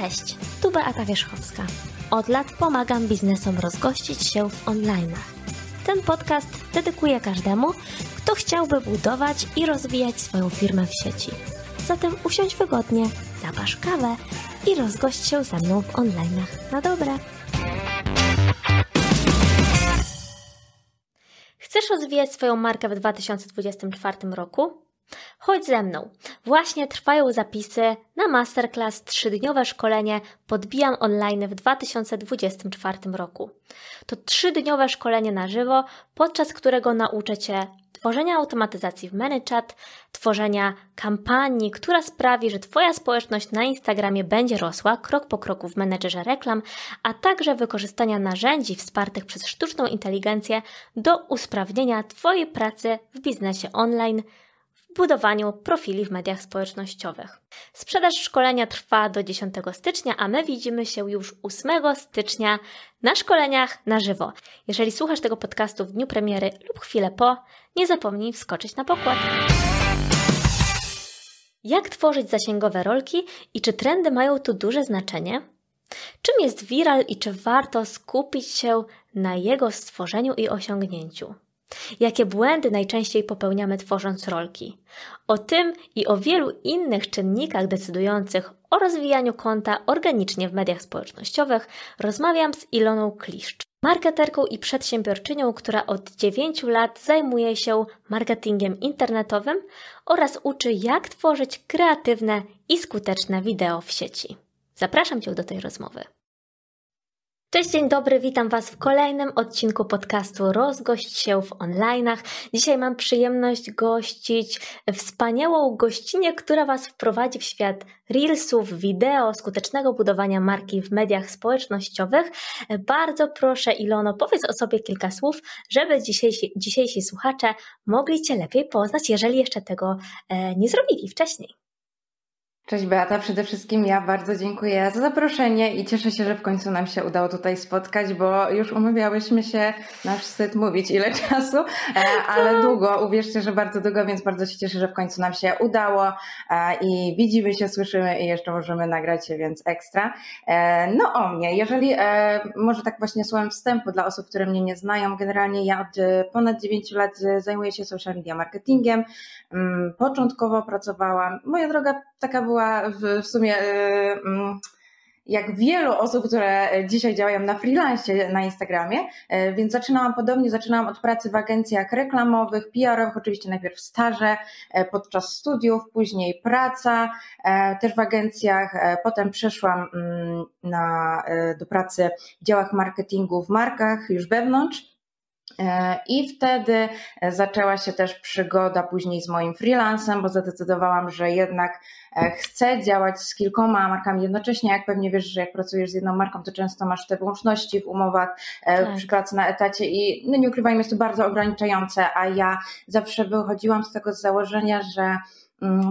Cześć, tu Beata Wierzchowska. Od lat pomagam biznesom rozgościć się w online'ach. Ten podcast dedykuję każdemu, kto chciałby budować i rozwijać swoją firmę w sieci. Zatem usiądź wygodnie, zapasz kawę i rozgość się ze mną w online'ach na dobre. Chcesz rozwijać swoją markę w 2024 roku? Chodź ze mną. Właśnie trwają zapisy na masterclass trzydniowe szkolenie Podbijam online w 2024 roku. To trzydniowe szkolenie na żywo, podczas którego nauczę Cię tworzenia automatyzacji w ManyChat, tworzenia kampanii, która sprawi, że Twoja społeczność na Instagramie będzie rosła krok po kroku w menedżerze reklam, a także wykorzystania narzędzi wspartych przez sztuczną inteligencję do usprawnienia Twojej pracy w biznesie online – budowaniu profili w mediach społecznościowych. Sprzedaż szkolenia trwa do 10 stycznia, a my widzimy się już 8 stycznia na szkoleniach na żywo. Jeżeli słuchasz tego podcastu w dniu premiery lub chwilę po, nie zapomnij wskoczyć na pokład. Jak tworzyć zasięgowe rolki i czy trendy mają tu duże znaczenie? Czym jest viral i czy warto skupić się na jego stworzeniu i osiągnięciu? Jakie błędy najczęściej popełniamy tworząc rolki? O tym i o wielu innych czynnikach decydujących o rozwijaniu konta organicznie w mediach społecznościowych rozmawiam z Iloną Kliszcz, marketerką i przedsiębiorczynią, która od 9 lat zajmuje się marketingiem internetowym oraz uczy, jak tworzyć kreatywne i skuteczne wideo w sieci. Zapraszam Cię do tej rozmowy. Cześć, dzień dobry, witam Was w kolejnym odcinku podcastu Rozgość się w online'ach. Dzisiaj mam przyjemność gościć wspaniałą gościnę, która Was wprowadzi w świat reelsów, wideo, skutecznego budowania marki w mediach społecznościowych. Bardzo proszę Ilono, powiedz o sobie kilka słów, żeby dzisiejsi, dzisiejsi słuchacze mogli Cię lepiej poznać, jeżeli jeszcze tego e, nie zrobili wcześniej. Cześć Beata, przede wszystkim ja bardzo dziękuję za zaproszenie i cieszę się, że w końcu nam się udało tutaj spotkać, bo już umawiałyśmy się, nasz wstyd mówić ile czasu, e, ale tak. długo, uwierzcie, że bardzo długo, więc bardzo się cieszę, że w końcu nam się udało e, i widzimy się, słyszymy i jeszcze możemy nagrać się, więc ekstra. E, no o mnie, jeżeli może tak właśnie słowem wstępu dla osób, które mnie nie znają, generalnie ja od ponad 9 lat zajmuję się social media marketingiem. Mm, początkowo pracowałam, moja droga taka była była w, w sumie y, mm, jak wielu osób, które dzisiaj działają na freelance na Instagramie, y, więc zaczynałam podobnie, zaczynałam od pracy w agencjach reklamowych, PR-owych, oczywiście najpierw staże y, podczas studiów, później praca też w agencjach, potem przeszłam mm, na, do pracy w działach marketingu w markach już wewnątrz I wtedy e, zaczęła się też przygoda później z moim freelancem, bo zadecydowałam, że jednak e, chcę działać z kilkoma markami jednocześnie. Jak pewnie wiesz, że jak pracujesz z jedną marką, to często masz te wyłączności w umowach tak. przy pracy na etacie i no nie ukrywajmy, jest to bardzo ograniczające, a ja zawsze wychodziłam z tego założenia, że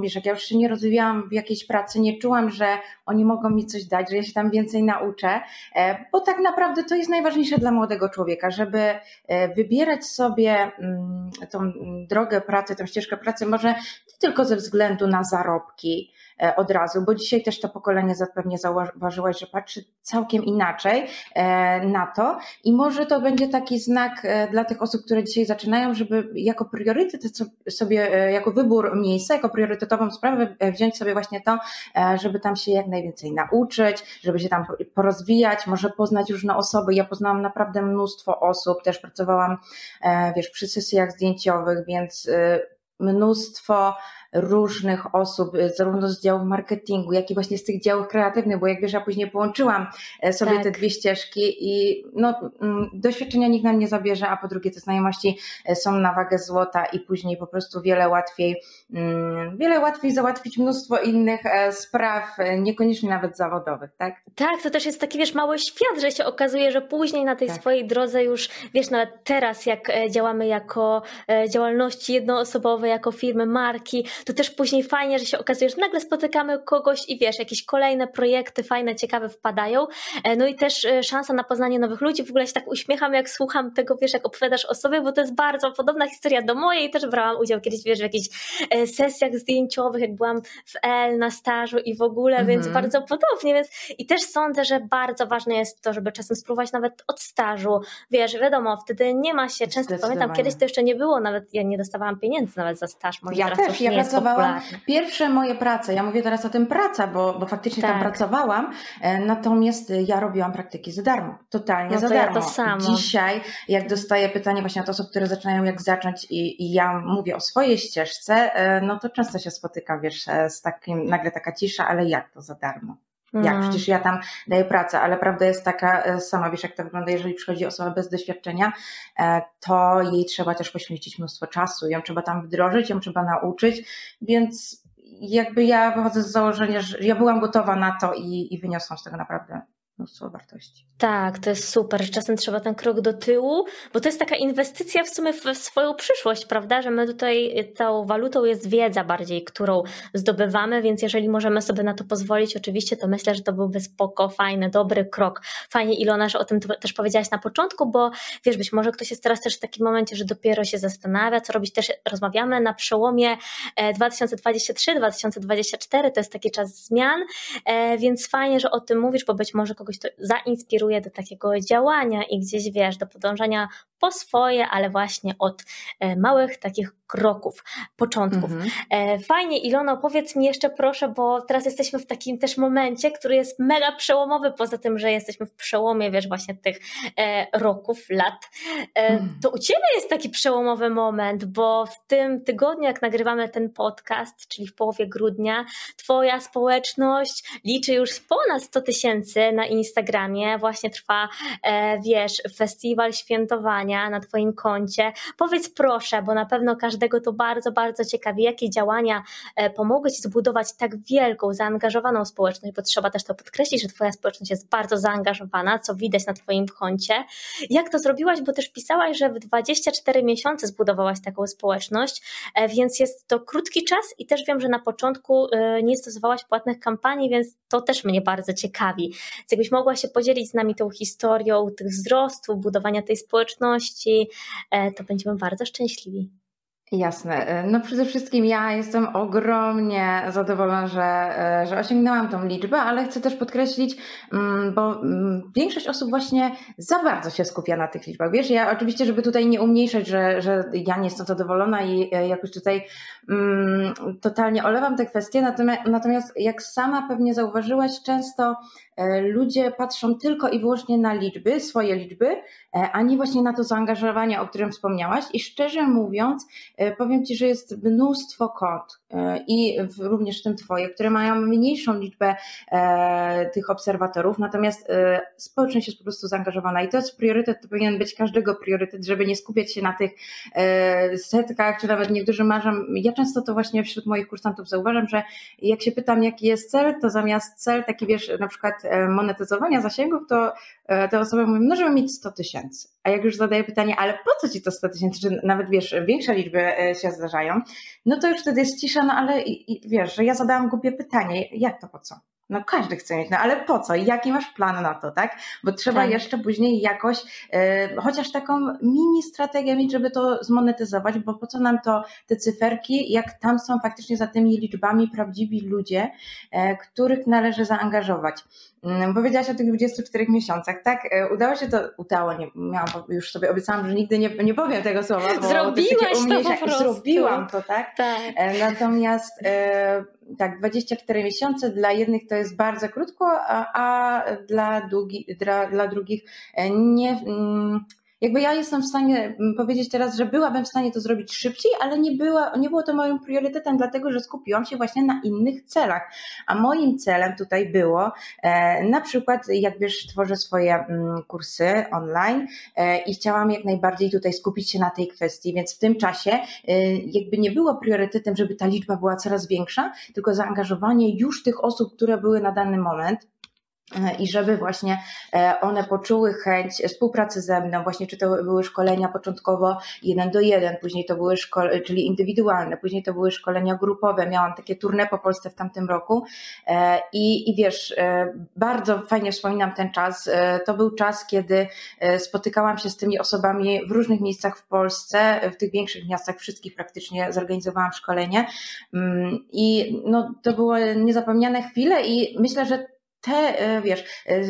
wiesz, jak ja już się nie rozwijałam w jakiejś pracy, nie czułam, że oni mogą mi coś dać, że ja się tam więcej nauczę, e, bo tak naprawdę to jest najważniejsze dla młodego człowieka, żeby e, wybierać sobie mm, tą drogę pracy, tą ścieżkę pracy, może nie tylko ze względu na zarobki, od razu, bo dzisiaj też to pokolenie zapewnie zauważyłaś, że patrzy całkiem inaczej e, na to i może to będzie taki znak e, dla tych osób, które dzisiaj zaczynają, żeby jako priorytet sobie, jako wybór miejsca, jako priorytetową sprawę wziąć sobie właśnie to, żeby tam się jak najwięcej nauczyć, żeby się tam porozwijać, może poznać różne osoby. Ja poznałam naprawdę mnóstwo osób, też pracowałam, wiesz, przy sesjach zdjęciowych, więc mnóstwo różnych osób, y, zarówno z działów marketingu, jak i właśnie z tych działów kreatywnych, bo jak wiesz, ja później połączyłam e, sobie tak. te dwie ścieżki i no, mm, doświadczenia nikt nam nie zabierze, a po drugie te znajomości e, są na wagę złota i później po prostu wiele łatwiej, mm, wiele łatwiej załatwić mnóstwo innych e, spraw, niekoniecznie nawet zawodowych, tak? Tak, to też jest taki, wiesz, mały świat, że się okazuje, że później na tej tak. swojej drodze już, wiesz, nawet teraz jak działamy jako działalności jednoosobowe, jako firmy, marki, to też później fajnie, że się okazuje, że nagle spotykamy kogoś i wiesz, jakieś kolejne projekty fajne, ciekawe wpadają. E, no i też e, szansa na poznanie nowych ludzi. W ogóle się tak uśmiecham, jak słucham tego, wiesz, jak opowiadasz o sobie, bo to jest bardzo podobna historia do mojej. Też brałam udział kiedyś, wiesz, w jakichś e, sesjach zdjęciowych, jak byłam w L na stażu i w ogóle, mhm. więc bardzo podobnie. Więc i też sądzę, że bardzo ważne jest to, żeby czasem spróbować nawet od stażu. Wiesz, wiadomo, wtedy nie ma się, często pamiętam, kiedyś to jeszcze nie było, nawet ja nie dostawałam pieniędzy nawet za staż. Może ja też, ja pracowałam, pierwsze moje prace, ja mówię teraz o tym praca, bo, bo faktycznie tak. tam pracowałam, e, natomiast ja robiłam praktyki za darmo, totalnie no za darmo. Ja to samo. Dzisiaj, jak dostaję pytanie właśnie od osób, które zaczynają jak zacząć i, i ja mówię o swojej ścieżce, e, no to często się spotykam, wiesz, e, z takim, nagle taka cisza, ale jak to za darmo? Jak? No. Przecież ja tam daję pracę, ale prawda jest taka e, sama, wiesz jak to wygląda, jeżeli przychodzi osoba bez doświadczenia, e, to jej trzeba też poświęcić mnóstwo czasu, ją trzeba tam wdrożyć, ją trzeba nauczyć, więc jakby ja wychodzę z założenia, że ja byłam gotowa na to i, i wyniosłam z tego naprawdę mnóstwo wartości. Tak, to jest super, że czasem trzeba ten krok do tyłu, bo to jest taka inwestycja w sumie w swoją przyszłość, prawda? Że my tutaj tą walutą jest wiedza bardziej, którą zdobywamy, więc jeżeli możemy sobie na to pozwolić, oczywiście, to myślę, że to byłby spoko, fajny, dobry krok. Fajnie, Ilona, że o tym też powiedziałaś na początku, bo wiesz, być może ktoś jest teraz też w takim momencie, że dopiero się zastanawia, co robić. Też rozmawiamy na przełomie 2023-2024, e, to jest taki czas zmian, e, więc fajnie, że o tym mówisz, bo być może kogoś to zainspiruje do takiego działania i gdzieś wiesz, do podążania po swoje, ale właśnie od e, małych takich kroków, początków. Mhm. E, fajnie, Ilona, powiedz mi jeszcze proszę, bo teraz jesteśmy w takim też momencie, który jest mega przełomowy, poza tym, że jesteśmy w przełomie, wiesz, właśnie tych e, roków, lat. Mhm. To u Ciebie jest taki przełomowy moment, bo w tym tygodniu, jak nagrywamy ten podcast, czyli w połowie grudnia, Twoja społeczność liczy już ponad 100 tysięcy na Instagramie, właśnie trwa, wiesz, festiwal świętowania, na Twoim koncie. Powiedz proszę, bo na pewno każdego to bardzo, bardzo ciekawi, jakie działania e, pomogły Ci zbudować tak wielką, zaangażowaną społeczność, bo trzeba też to podkreślić, że Twoja społeczność jest bardzo zaangażowana, co widać na Twoim koncie. Jak to zrobiłaś, bo też pisałaś, że w 24 miesiące zbudowałaś taką społeczność, e, więc jest to krótki czas i też wiem, że na początku e, nie stosowałaś płatnych kampanii, więc to też mnie bardzo ciekawi. Więc jakbyś mogła się podzielić z nami tą historią tych wzrostów, budowania tej społeczności, to będziemy bardzo szczęśliwi. Jasne. E, no przede wszystkim ja jestem ogromnie zadowolona, że, e, że osiągnęłam tą liczbę, ale chcę też podkreślić, mm, bo mm, większość osób właśnie za bardzo się skupia na tych liczbach. Wiesz, ja oczywiście, żeby tutaj nie umniejszać, że, że ja nie jestem zadowolona i jakoś tutaj um, totalnie olewam te kwestie, natomiast, natomiast jak sama pewnie zauważyłaś, często E, ludzie patrzą tylko i wyłącznie na liczby, swoje liczby, e, a nie właśnie na to zaangażowanie, o którym wspomniałaś. I szczerze mówiąc, e, powiem Ci, że jest mnóstwo kont i również w tym Twoje, które mają mniejszą liczbę tych obserwatorów, natomiast społeczność jest po prostu zaangażowana i to jest priorytet, to powinien być każdego priorytet, żeby nie skupiać się na tych setkach, czy nawet niektórzy marzą. Ja często to właśnie wśród moich kursantów zauważam, że jak się pytam, jaki jest cel, to zamiast cel taki wiesz, na przykład E, monetyzowania zasięgów, to e, te osoby mówią, no żeby mieć 100 tysięcy. A jak już zadaję pytanie, ale po co ci to 100 tysięcy, czy nawet wiesz, większe liczby e, się zdarzają, no to już wtedy jest cisza, no ale i, i, wiesz, że ja zadałam głupie pytanie, jak to po co? No każdy chce mieć, no ale po co? Jaki masz plan na to, tak? Bo trzeba tak. jeszcze później jakoś, e, chociaż taką mini strategię mieć, żeby to zmonetyzować, bo po co nam to te cyferki, jak tam są faktycznie za tymi liczbami prawdziwi ludzie, e, których należy zaangażować. Mm, powiedziałaś o tych 24 miesiącach, tak? E, udało się to, udało, nie, miałam, już sobie obiecałam, że nigdy nie, nie powiem tego słowa. Bo Zrobiłaś to, to po prostu. Zrobiłam to, tak? tak. E, natomiast e, tak, 24 miesiące dla jednych to jest bardzo krótko, a, a dla, długi, dla, dla drugich nie mm, jakby ja jestem w stanie mm, powiedzieć teraz, że byłabym w stanie to zrobić szybciej, ale nie, była, nie było to moim priorytetem, dlatego że skupiłam się właśnie na innych celach. A moim celem tutaj było e, na przykład, jak wiesz, tworzę swoje mm, kursy online e, i chciałam jak najbardziej tutaj skupić się na tej kwestii, więc w tym czasie e, jakby nie było priorytetem, żeby ta liczba była coraz większa, tylko zaangażowanie już tych osób, które były na dany moment i żeby właśnie e, one poczuły chęć współpracy ze mną, właśnie czy to były szkolenia początkowo jeden do jeden, później to były szkolenia, czyli indywidualne, później to były szkolenia grupowe, miałam takie tournée po Polsce w tamtym roku. E, i, i wiesz, e, bardzo fajnie wspominam ten czas, to był czas, kiedy spotykałam się z tymi osobami w różnych miejscach w Polsce, w tych większych miastach, wszystkich praktycznie zorganizowałam szkolenie. Mm, i no, to były niezapomniane chwile i myślę, że te, e, wiesz, e,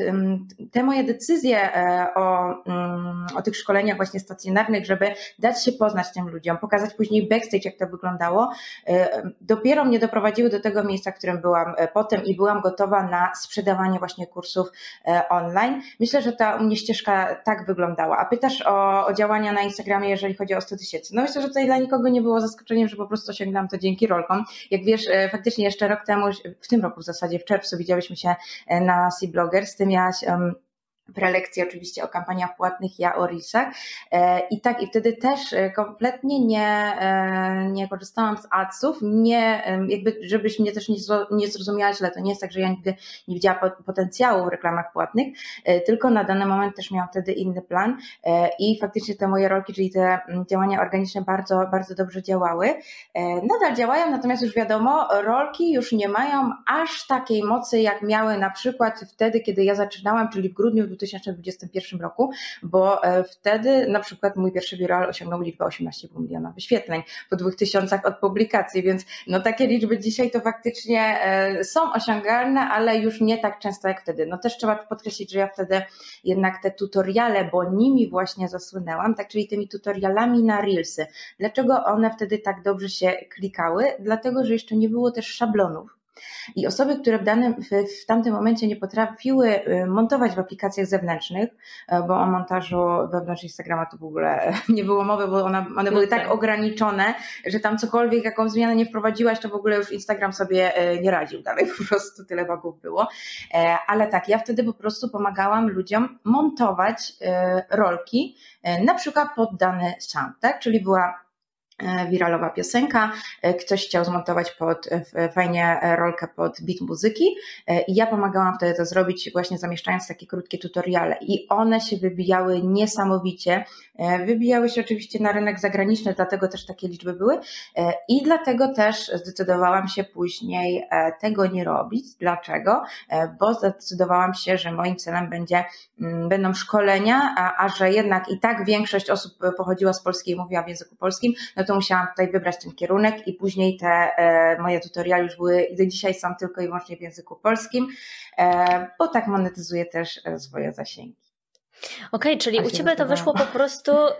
te moje decyzje e, o, mm, o tych szkoleniach właśnie stacjonarnych, żeby dać się poznać tym ludziom, pokazać później backstage, jak to wyglądało, dopiero mnie doprowadziły do tego miejsca, w którym byłam potem i byłam gotowa na sprzedawanie właśnie kursów online. Myślę, że ta u mnie ścieżka tak wyglądała. A pytasz o, o działania na Instagramie, jeżeli chodzi o 100 tysięcy. No myślę, że tutaj dla nikogo nie było zaskoczeniem, że po prostu osiągnęłam to dzięki rolkom. Jak wiesz, faktycznie jeszcze rok temu, w tym roku w zasadzie, w czerwcu widziałyśmy się na Sea Bloggers. Ty miałaś prelekcje oczywiście o kampaniach płatnych, ja o Reelsach. E, I tak, i wtedy też e, kompletnie nie, e, nie korzystałam z adsów, nie, jakby, żebyś mnie też nie, nie zrozumiała źle, to nie jest tak, że ja nigdy nie widziałam potencjału w reklamach płatnych, tylko na dany moment też miałam wtedy inny plan i faktycznie te moje rolki, czyli te działania organiczne bardzo, bardzo dobrze działały. Nadal działają, natomiast już wiadomo, rolki już nie mają aż takiej mocy, jak miały na przykład wtedy, kiedy ja zaczynałam, czyli w grudniu 2021 roku, bo e, wtedy na przykład mój pierwszy viral osiągnął liczbę 18,5 miliona wyświetleń po dwóch tysiącach od publikacji, więc no takie liczby dzisiaj to faktycznie e, są osiągalne, ale już nie tak często jak wtedy. No też trzeba podkreślić, że ja wtedy jednak te tutoriale, bo nimi właśnie zasłynęłam, tak czyli tymi tutorialami na Reelsy. Dlaczego one wtedy tak dobrze się klikały? Dlatego, że jeszcze nie było też szablonów i osoby, które w, danym, w, tamtym momencie nie potrafiły y, montować w aplikacjach zewnętrznych, e, bo o montażu wewnątrz Instagrama to w ogóle nie było mowy, bo one, one były tak, ograniczone, że tam cokolwiek, jaką zmianę nie wprowadziłaś, to w ogóle już Instagram sobie e, nie radził dalej, po prostu tyle bugów było. E, ale tak, ja wtedy po prostu pomagałam ludziom montować rolki, na przykład pod dany sound, tak? Czyli była wiralowa piosenka, e, ktoś chciał zmontować pod e, fajnie rolkę pod beat muzyki i ja pomagałam wtedy to zrobić właśnie zamieszczając takie krótkie tutoriale i one się wybijały niesamowicie, wybijały się oczywiście na rynek zagraniczny, dlatego też takie liczby były i dlatego też zdecydowałam się później tego nie robić. Dlaczego? Bo zdecydowałam się, że moim celem będzie, mm, będą szkolenia, a, a że jednak i tak większość osób pochodziła z Polski i mówiła w języku polskim, no to musiałam tutaj wybrać ten kierunek i później te e, moje tutoriale już były do dzisiaj są tylko i wyłącznie w języku polskim, e, bo tak monetyzuję też e, swoje zasięgi. Okej, okay, czyli u Ciebie to wyszło po prostu y,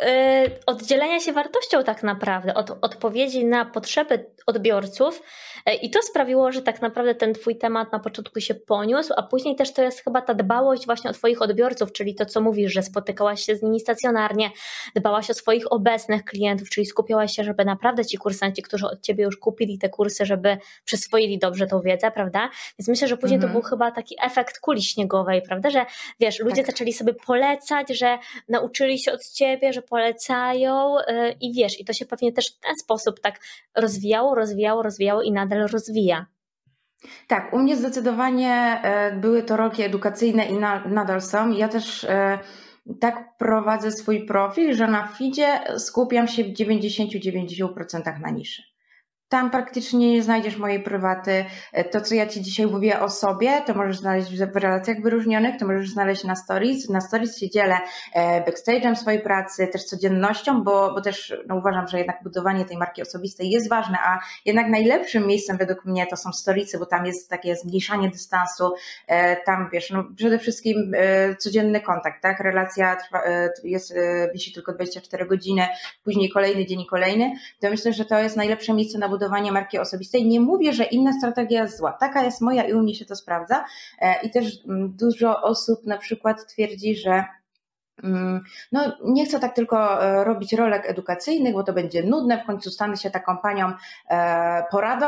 oddzielenia się wartością tak naprawdę od odpowiedzi na potrzeby odbiorców y, i to sprawiło, że tak naprawdę ten Twój temat na początku się poniósł, a później też to jest chyba ta dbałość właśnie o Twoich odbiorców, czyli to co mówisz, że spotykałaś się z nimi stacjonarnie, dbałaś o swoich obecnych klientów, czyli skupiałaś się, żeby naprawdę ci kursanci, którzy od Ciebie już kupili te kursy, żeby przyswoili dobrze tą wiedzę, prawda? Więc myślę, że później mm -hmm. to mhm. był chyba taki efekt kuli śniegowej, prawda, że wiesz, ludzie tak. zaczęli sobie polegać polecać, że nauczyli się od ciebie, że polecają y, i wiesz, i to się pewnie też w ten sposób tak rozwijało, rozwijało, rozwijało i nadal rozwija. Tak, u mnie zdecydowanie e, były to roki edukacyjne i nadal są. Ja też e, tak prowadzę swój profil, że na feedzie skupiam się w 90-90% na niszy. Tam praktycznie nie znajdziesz mojej prywaty. E, to, co ja Ci dzisiaj mówię o sobie, to możesz znaleźć w relacjach wyróżnionych, to możesz znaleźć na stories. Na stories się dzielę e, backstage'em swojej pracy, też codziennością, bo, bo też no, uważam, że jednak budowanie tej marki osobistej jest ważne, a jednak najlepszym miejscem według mnie to są storiesy, bo tam jest takie zmniejszanie dystansu, e, tam wiesz, no, przede wszystkim codzienny kontakt, tak? Relacja trwa, jest, wisi tylko 24 godziny, później kolejny dzień i kolejny, to myślę, że to jest najlepsze miejsce na budowanie marki osobistej. Nie mówię, że inna strategia jest zła. Taka jest moja i u mnie się to sprawdza. E, I też mm, dużo osób na przykład twierdzi, że mm, no, nie chcę tak tylko e, robić rolek edukacyjnych, bo to będzie nudne, w końcu stanę się taką panią e, poradą,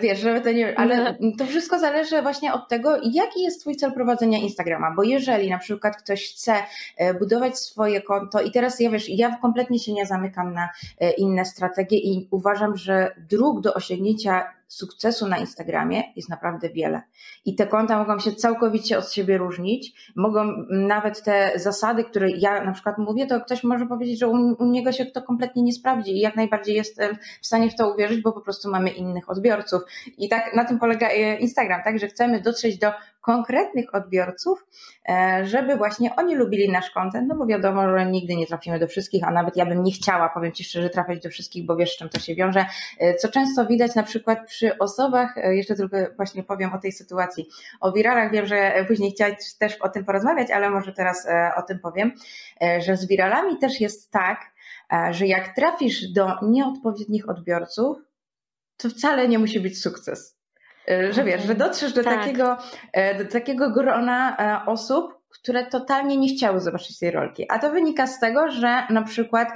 wiesz, żeby to nie. Ale to wszystko zależy właśnie od tego, jaki jest Twój cel prowadzenia Instagrama. Bo jeżeli na przykład ktoś chce e, budować swoje konto, i teraz ja wiesz, ja kompletnie się nie zamykam na e, inne strategie i uważam, że dróg do osiągnięcia sukcesu na Instagramie jest naprawdę wiele. I te konta mogą się całkowicie od siebie różnić. Mogą nawet te zasady, które ja na przykład mówię, to ktoś może powiedzieć, że u, u niego się to kompletnie nie sprawdzi i jak najbardziej jestem w stanie w to uwierzyć, bo po prostu mamy innych odbiorców. I tak na tym polega e, Instagram, tak, że chcemy dotrzeć do konkretnych odbiorców, e, żeby właśnie oni lubili nasz content, no bo wiadomo, że nigdy nie trafimy do wszystkich, a nawet ja bym nie chciała, powiem Ci szczerze, trafiać do wszystkich, bo wiesz, z czym to się wiąże. E, co często widać na przykład przy osobach, jeszcze tylko właśnie powiem o tej sytuacji, o wiralach, wiem, że później chciałaś też o tym porozmawiać, ale może teraz o tym powiem, że z wiralami też jest tak, że jak trafisz do nieodpowiednich odbiorców, to wcale nie musi być sukces. E, że wiesz, że dotrzesz do, tak. takiego, e, do takiego grona e, osób, które totalnie nie chciały zobaczyć tej rolki. A to wynika z tego, że na przykład,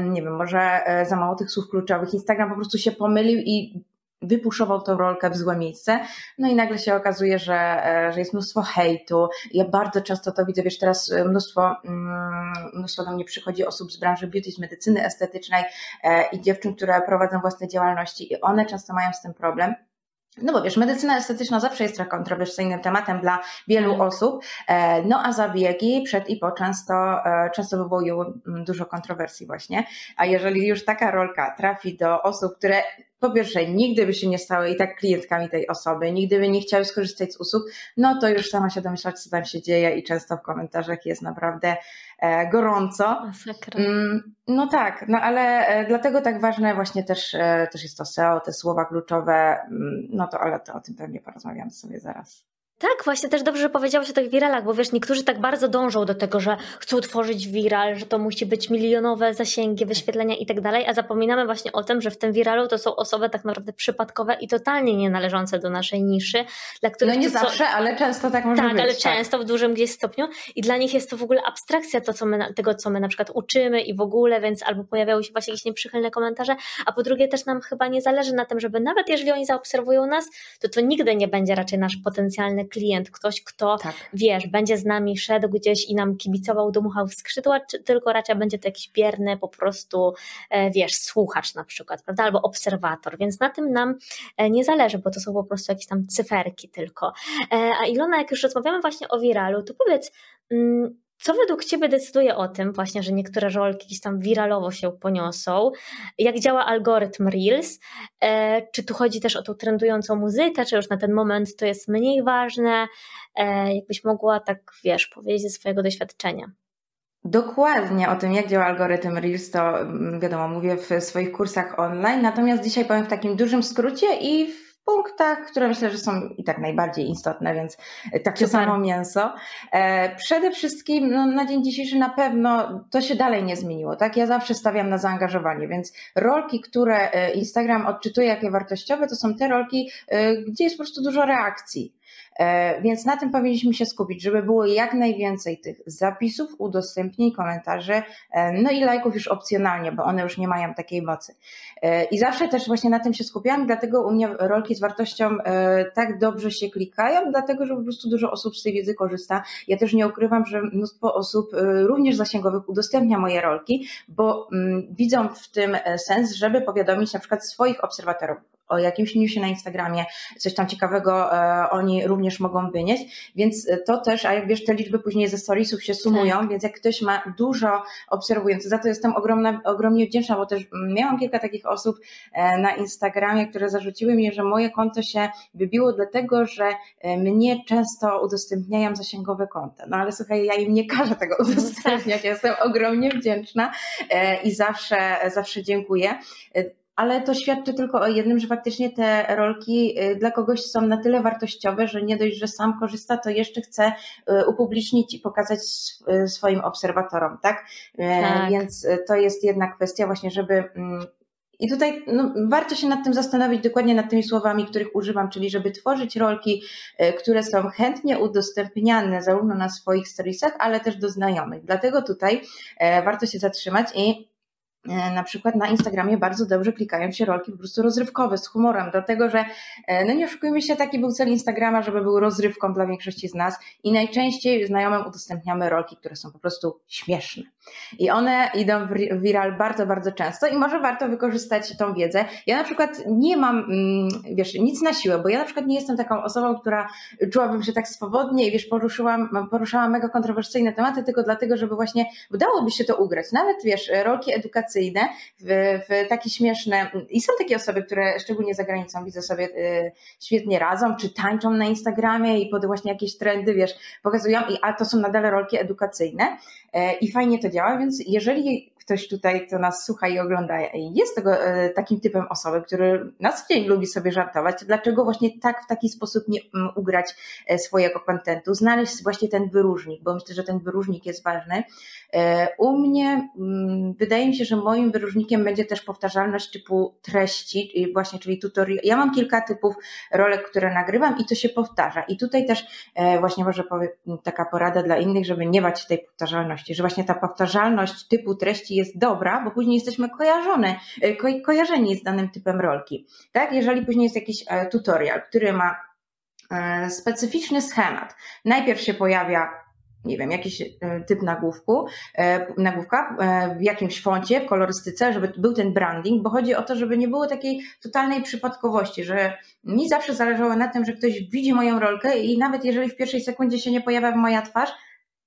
nie wiem, może za mało tych słów kluczowych, Instagram po prostu się pomylił i wypuszował tą rolkę w złe miejsce, no i nagle się okazuje, że, że jest mnóstwo hejtu. Ja bardzo często to widzę, wiesz, teraz mnóstwo, mm, mnóstwo do mnie przychodzi osób z branży beauty, z medycyny estetycznej i dziewczyn, które prowadzą własne działalności i one często mają z tym problem. No bo wiesz, medycyna estetyczna zawsze jest kontrowersyjnym tematem dla wielu osób, e, no a zabiegi przed i po często, e, często wywołują mm, dużo kontrowersji właśnie, a jeżeli już taka rolka trafi do osób, które po pierwsze, nigdy by się nie stały i tak klientkami tej osoby, nigdy by nie chciały skorzystać z usług, no to już sama się domyślać, co tam się dzieje i często w komentarzach jest naprawdę e, gorąco. Mm, no tak, no ale e, dlatego tak ważne właśnie też, e, też jest to SEO, te słowa kluczowe, mm, no to ale to o tym pewnie porozmawiamy sobie zaraz. Tak, właśnie też dobrze, że powiedziałaś o tych wiralach, bo wiesz, niektórzy tak bardzo dążą do tego, że chcą tworzyć viral, że to musi być milionowe zasięgi, wyświetlenia i tak dalej, a zapominamy właśnie o tym, że w tym viralu to są osoby tak naprawdę przypadkowe i totalnie nie należące do naszej niszy, dla których... No nie zawsze, ale często tak może tak, być. Ale tak, ale często w dużym gdzieś stopniu i dla nich jest to w ogóle abstrakcja to, co my, tego, co my na przykład uczymy i w ogóle, więc albo pojawiały się właśnie jakieś nieprzychylne komentarze, a po drugie też nam chyba nie zależy na tym, żeby nawet jeżeli oni zaobserwują nas, to to nigdy nie będzie raczej nasz potencjalny klient, ktoś, kto, tak. wiesz, będzie z nami szedł gdzieś i nam kibicował, dmuchał w skrzydła, czy tylko raczej będzie to jakiś bierny po prostu, e, wiesz, słuchacz na przykład, prawda, albo obserwator, więc na tym nam e, nie zależy, bo to są po prostu jakieś tam cyferki tylko. E, a Ilona, jak już rozmawiamy właśnie o viralu, to powiedz, mm, co według Ciebie decyduje o tym właśnie, że niektóre rolki gdzieś tam wiralowo się poniosą? Jak działa algorytm Reels? E, czy tu chodzi też o tą trendującą muzykę, czy już na ten moment to jest mniej ważne? E, jakbyś mogła tak, wiesz, powiedzieć ze swojego doświadczenia. Dokładnie o tym, jak działa algorytm Reels, to mm, wiadomo, mówię w swoich kursach online, natomiast dzisiaj powiem w takim dużym skrócie i w punktach, które myślę, że są i tak najbardziej istotne, więc takie Super. samo mięso. E, przede wszystkim no, na dzień dzisiejszy na pewno to się dalej nie zmieniło. Tak, ja zawsze stawiam na zaangażowanie, więc rolki, które e, Instagram odczytuje jakie wartościowe, to są te rolki, e, gdzie jest po prostu dużo reakcji. E, więc na tym powinniśmy się skupić, żeby było jak najwięcej tych zapisów, udostępnień, komentarzy, e, no i lajków już opcjonalnie, bo one już nie mają takiej mocy. E, I zawsze też właśnie na tym się skupiałam, dlatego u mnie rolki z wartością tak dobrze się klikają, dlatego że po prostu dużo osób z tej wiedzy korzysta. Ja też nie ukrywam, że mnóstwo osób również zasięgowych udostępnia moje rolki, bo mm, widzą w tym sens, żeby powiadomić na przykład swoich obserwatorów o jakimś newsie na Instagramie, coś tam ciekawego e, oni również mogą wynieść, więc to też, a jak wiesz, te liczby później ze storiesów się sumują, tak. więc jak ktoś ma dużo obserwujących, za to jestem ogromna, ogromnie wdzięczna, bo też miałam kilka takich osób e, na Instagramie, które zarzuciły mi, że moje konto się wybiło dlatego, że e, mnie często udostępniają zasięgowe konta. No ale słuchaj, ja im nie każę tego udostępniać, ja jestem ogromnie wdzięczna i zawsze, zawsze dziękuję ale to świadczy tylko o jednym, że faktycznie te rolki y, dla kogoś są na tyle wartościowe, że nie dość, że sam korzysta, to jeszcze chce y, upublicznić i pokazać y, swoim obserwatorom, tak? tak. Więc to jest jedna kwestia właśnie, żeby mm, i tutaj no, warto się nad tym zastanowić dokładnie nad tymi słowami, których używam, czyli żeby tworzyć rolki, które są chętnie udostępniane zarówno na swoich storiesach, ale też do znajomych. Dlatego tutaj warto się zatrzymać i E, na przykład na Instagramie bardzo dobrze klikają się rolki po prostu rozrywkowe, z humorem, dlatego że, e, no nie oszukujmy się, taki był cel Instagrama, żeby był rozrywką dla większości z nas i najczęściej znajomym udostępniamy rolki, które są po prostu śmieszne. I one idą w viral bardzo, bardzo często i może warto wykorzystać tą wiedzę. Ja na przykład nie mam, mm, wiesz, nic na siłę, bo ja na przykład nie jestem taką osobą, która czułabym się tak swobodnie i wiesz, poruszyłam, poruszałam mega kontrowersyjne tematy tylko dlatego, żeby właśnie udałoby się to ugrać. Nawet, wiesz, rolki edukacyjne edukacyjne, w, w takie śmieszne. I są takie osoby, które szczególnie za granicą widzę sobie y, świetnie radzą, czy tańczą na Instagramie i pod właśnie jakieś trendy, wiesz, pokazują, i, a to są nadal rolki edukacyjne e, i fajnie to działa, więc jeżeli ktoś tutaj, kto nas słucha i ogląda, jest tego, e, takim typem osoby, który na co dzień lubi sobie żartować, to dlaczego właśnie tak w taki sposób nie mm, ugrać e, swojego kontentu, znaleźć właśnie ten wyróżnik, bo myślę, że ten wyróżnik jest ważny. E, u mnie mm, wydaje mi się, że moim wyróżnikiem będzie też powtarzalność typu treści, właśnie, czyli tutorial. Ja mam kilka typów rolek, które nagrywam i to się powtarza. I tutaj też właśnie może powiem taka porada dla innych, żeby nie bać tej powtarzalności, że właśnie ta powtarzalność typu treści jest dobra, bo później jesteśmy kojarzone, e, ko kojarzeni z danym typem rolki. Tak? Jeżeli później jest jakiś e, tutorial, który ma e, specyficzny schemat. Najpierw się pojawia nie wiem, jakiś typ nagłówku, nagłówka w jakimś foncie, w kolorystyce, żeby był ten branding, bo chodzi o to, żeby nie było takiej totalnej przypadkowości, że mi zawsze zależało na tym, że ktoś widzi moją rolkę i nawet jeżeli w pierwszej sekundzie się nie pojawia moja twarz,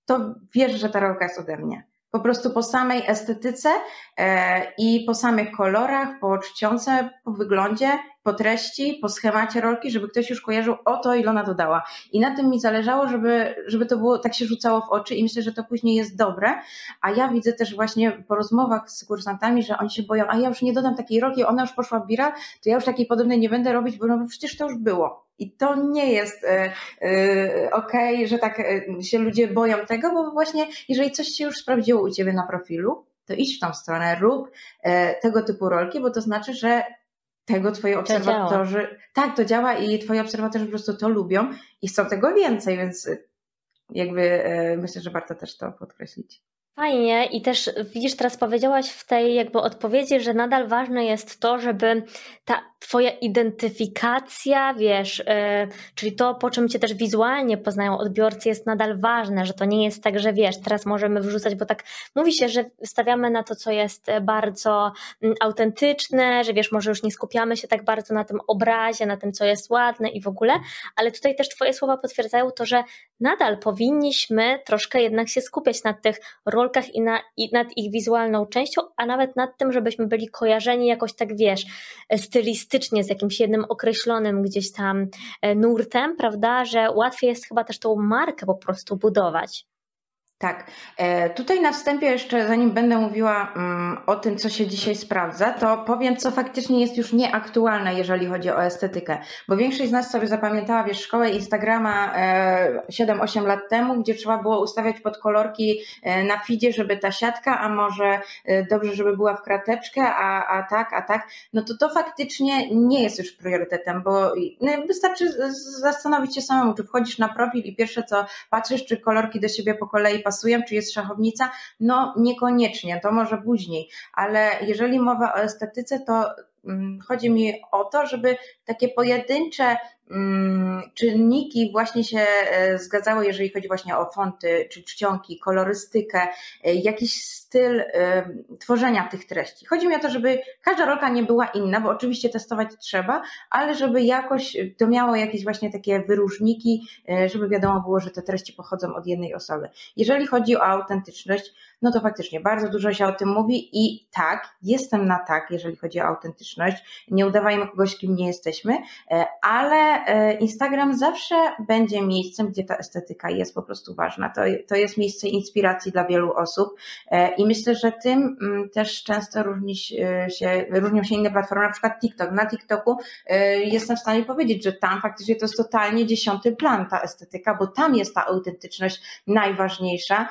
to wiesz, że ta rolka jest ode mnie. Po prostu po samej estetyce e, i po samych kolorach, po czcionce, po wyglądzie, po treści, po schemacie rolki, żeby ktoś już kojarzył o to, ile ona dodała. I na tym mi zależało, żeby, żeby to było, tak się rzucało w oczy i myślę, że to później jest dobre. A ja widzę też właśnie po rozmowach z kursantami, że oni się boją, a ja już nie dodam takiej rolki, ona już poszła w viral, to ja już takiej podobnej nie będę robić, bo no przecież to już było. I to nie jest e, e, okej, okay, że tak e, się ludzie boją tego, bo właśnie jeżeli coś się już sprawdziło u Ciebie na profilu, to idź w tą stronę, rób tego typu rolki, bo to znaczy, że tego twoi obserwatorzy, tak, to działa i twoi obserwatorzy po prostu to lubią i chcą tego więcej, więc jakby myślę, że warto też to podkreślić. Fajnie i też widzisz, teraz powiedziałaś w tej jakby odpowiedzi, że nadal ważne jest to, żeby ta twoja identyfikacja, wiesz, yy, czyli to, po czym cię też wizualnie poznają odbiorcy jest nadal ważne, że to nie jest tak, że wiesz, teraz możemy wrzucać, bo tak mówi się, że stawiamy na to, co jest bardzo mm, autentyczne, że wiesz, może już nie skupiamy się tak bardzo na tym obrazie, na tym, co jest ładne i w ogóle, ale tutaj też twoje słowa potwierdzają to, że nadal powinniśmy troszkę jednak się skupiać na tych rolkach i, na, i nad ich wizualną częścią, a nawet nad tym, żebyśmy byli kojarzeni jakoś tak, wiesz, stylistycznie z jakimś jednym określonym gdzieś tam e, nurtem, prawda, że łatwiej jest chyba też tą markę po prostu budować. Tak. E, tutaj na wstępie jeszcze, zanim będę mówiła mm, o tym, co się dzisiaj sprawdza, to powiem, co faktycznie jest już nieaktualne, jeżeli chodzi o estetykę. Bo większość z nas sobie zapamiętała, wiesz, szkołę Instagrama 7-8 e, lat temu, gdzie trzeba było ustawiać pod kolorki e, na feedzie, żeby ta siatka, a może dobrze, żeby była w krateczkę, a, a tak, a tak. No to to faktycznie nie jest już priorytetem, bo no, wystarczy zastanowić się samemu, czy wchodzisz na profil i pierwsze co patrzysz, czy kolorki do siebie po kolei pasują, czy jest szachownica? No niekoniecznie, to może później, ale jeżeli mowa o estetyce, to mm, chodzi mi o to, żeby takie pojedyncze czynniki właśnie się e, zgadzały, jeżeli chodzi właśnie o fonty, czy czcionki, kolorystykę, e, jakiś styl e, tworzenia tych treści. Chodzi mi o to, żeby każda rolka nie była inna, bo oczywiście testować trzeba, ale żeby jakoś to miało jakieś właśnie takie wyróżniki, żeby wiadomo było, że te treści pochodzą od jednej osoby. Jeżeli chodzi o autentyczność, no to faktycznie bardzo dużo się o tym mówi i tak, jestem na tak, jeżeli chodzi o autentyczność. Nie udawajmy kogoś, kim nie jesteśmy, ale Instagram zawsze będzie miejscem, gdzie ta estetyka jest po prostu ważna. To, to jest miejsce inspiracji dla wielu osób e, i myślę, że tym mm, też często różni się, różnią się inne platformy, na przykład TikTok. Na TikToku e, jestem w stanie powiedzieć, że tam faktycznie to jest totalnie dziesiąty plan ta estetyka, bo tam jest ta autentyczność najważniejsza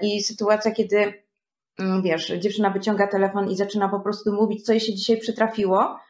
i sytuacja, kiedy mm, wiesz, dziewczyna wyciąga telefon i zaczyna po prostu mówić, co jej się dzisiaj przytrafiło, E,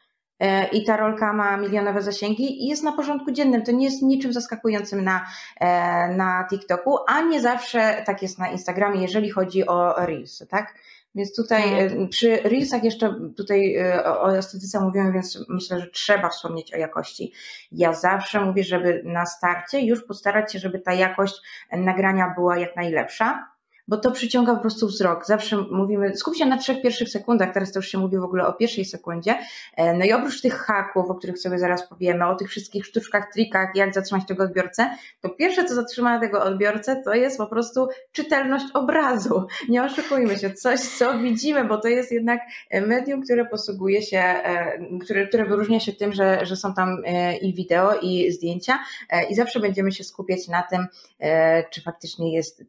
i ta rolka ma milionowe zasięgi i jest na porządku dziennym. To nie jest niczym zaskakującym na, e, na TikToku, a nie zawsze tak jest na Instagramie, jeżeli chodzi o Reels, tak? Więc tutaj tak. przy Reelsach jeszcze tutaj o, o estetyce mówimy, więc myślę, że trzeba wspomnieć o jakości. Ja zawsze mówię, żeby na starcie już postarać się, żeby ta jakość nagrania była jak najlepsza, bo to przyciąga po prostu wzrok. Zawsze mówimy, skup się na trzech pierwszych sekundach, teraz to już się mówi w ogóle o pierwszej sekundzie. E, no i oprócz tych haków, o których sobie zaraz powiemy, o tych wszystkich sztuczkach, trikach, jak zatrzymać tego odbiorcę, to pierwsze, co zatrzyma tego odbiorcę, to jest po prostu czytelność obrazu. Nie oszukujmy się, coś, co widzimy, bo to jest jednak medium, które posługuje się, e, które, które wyróżnia się tym, że, że są tam e, i wideo, i zdjęcia, i zawsze będziemy się skupiać na tym, czy faktycznie jest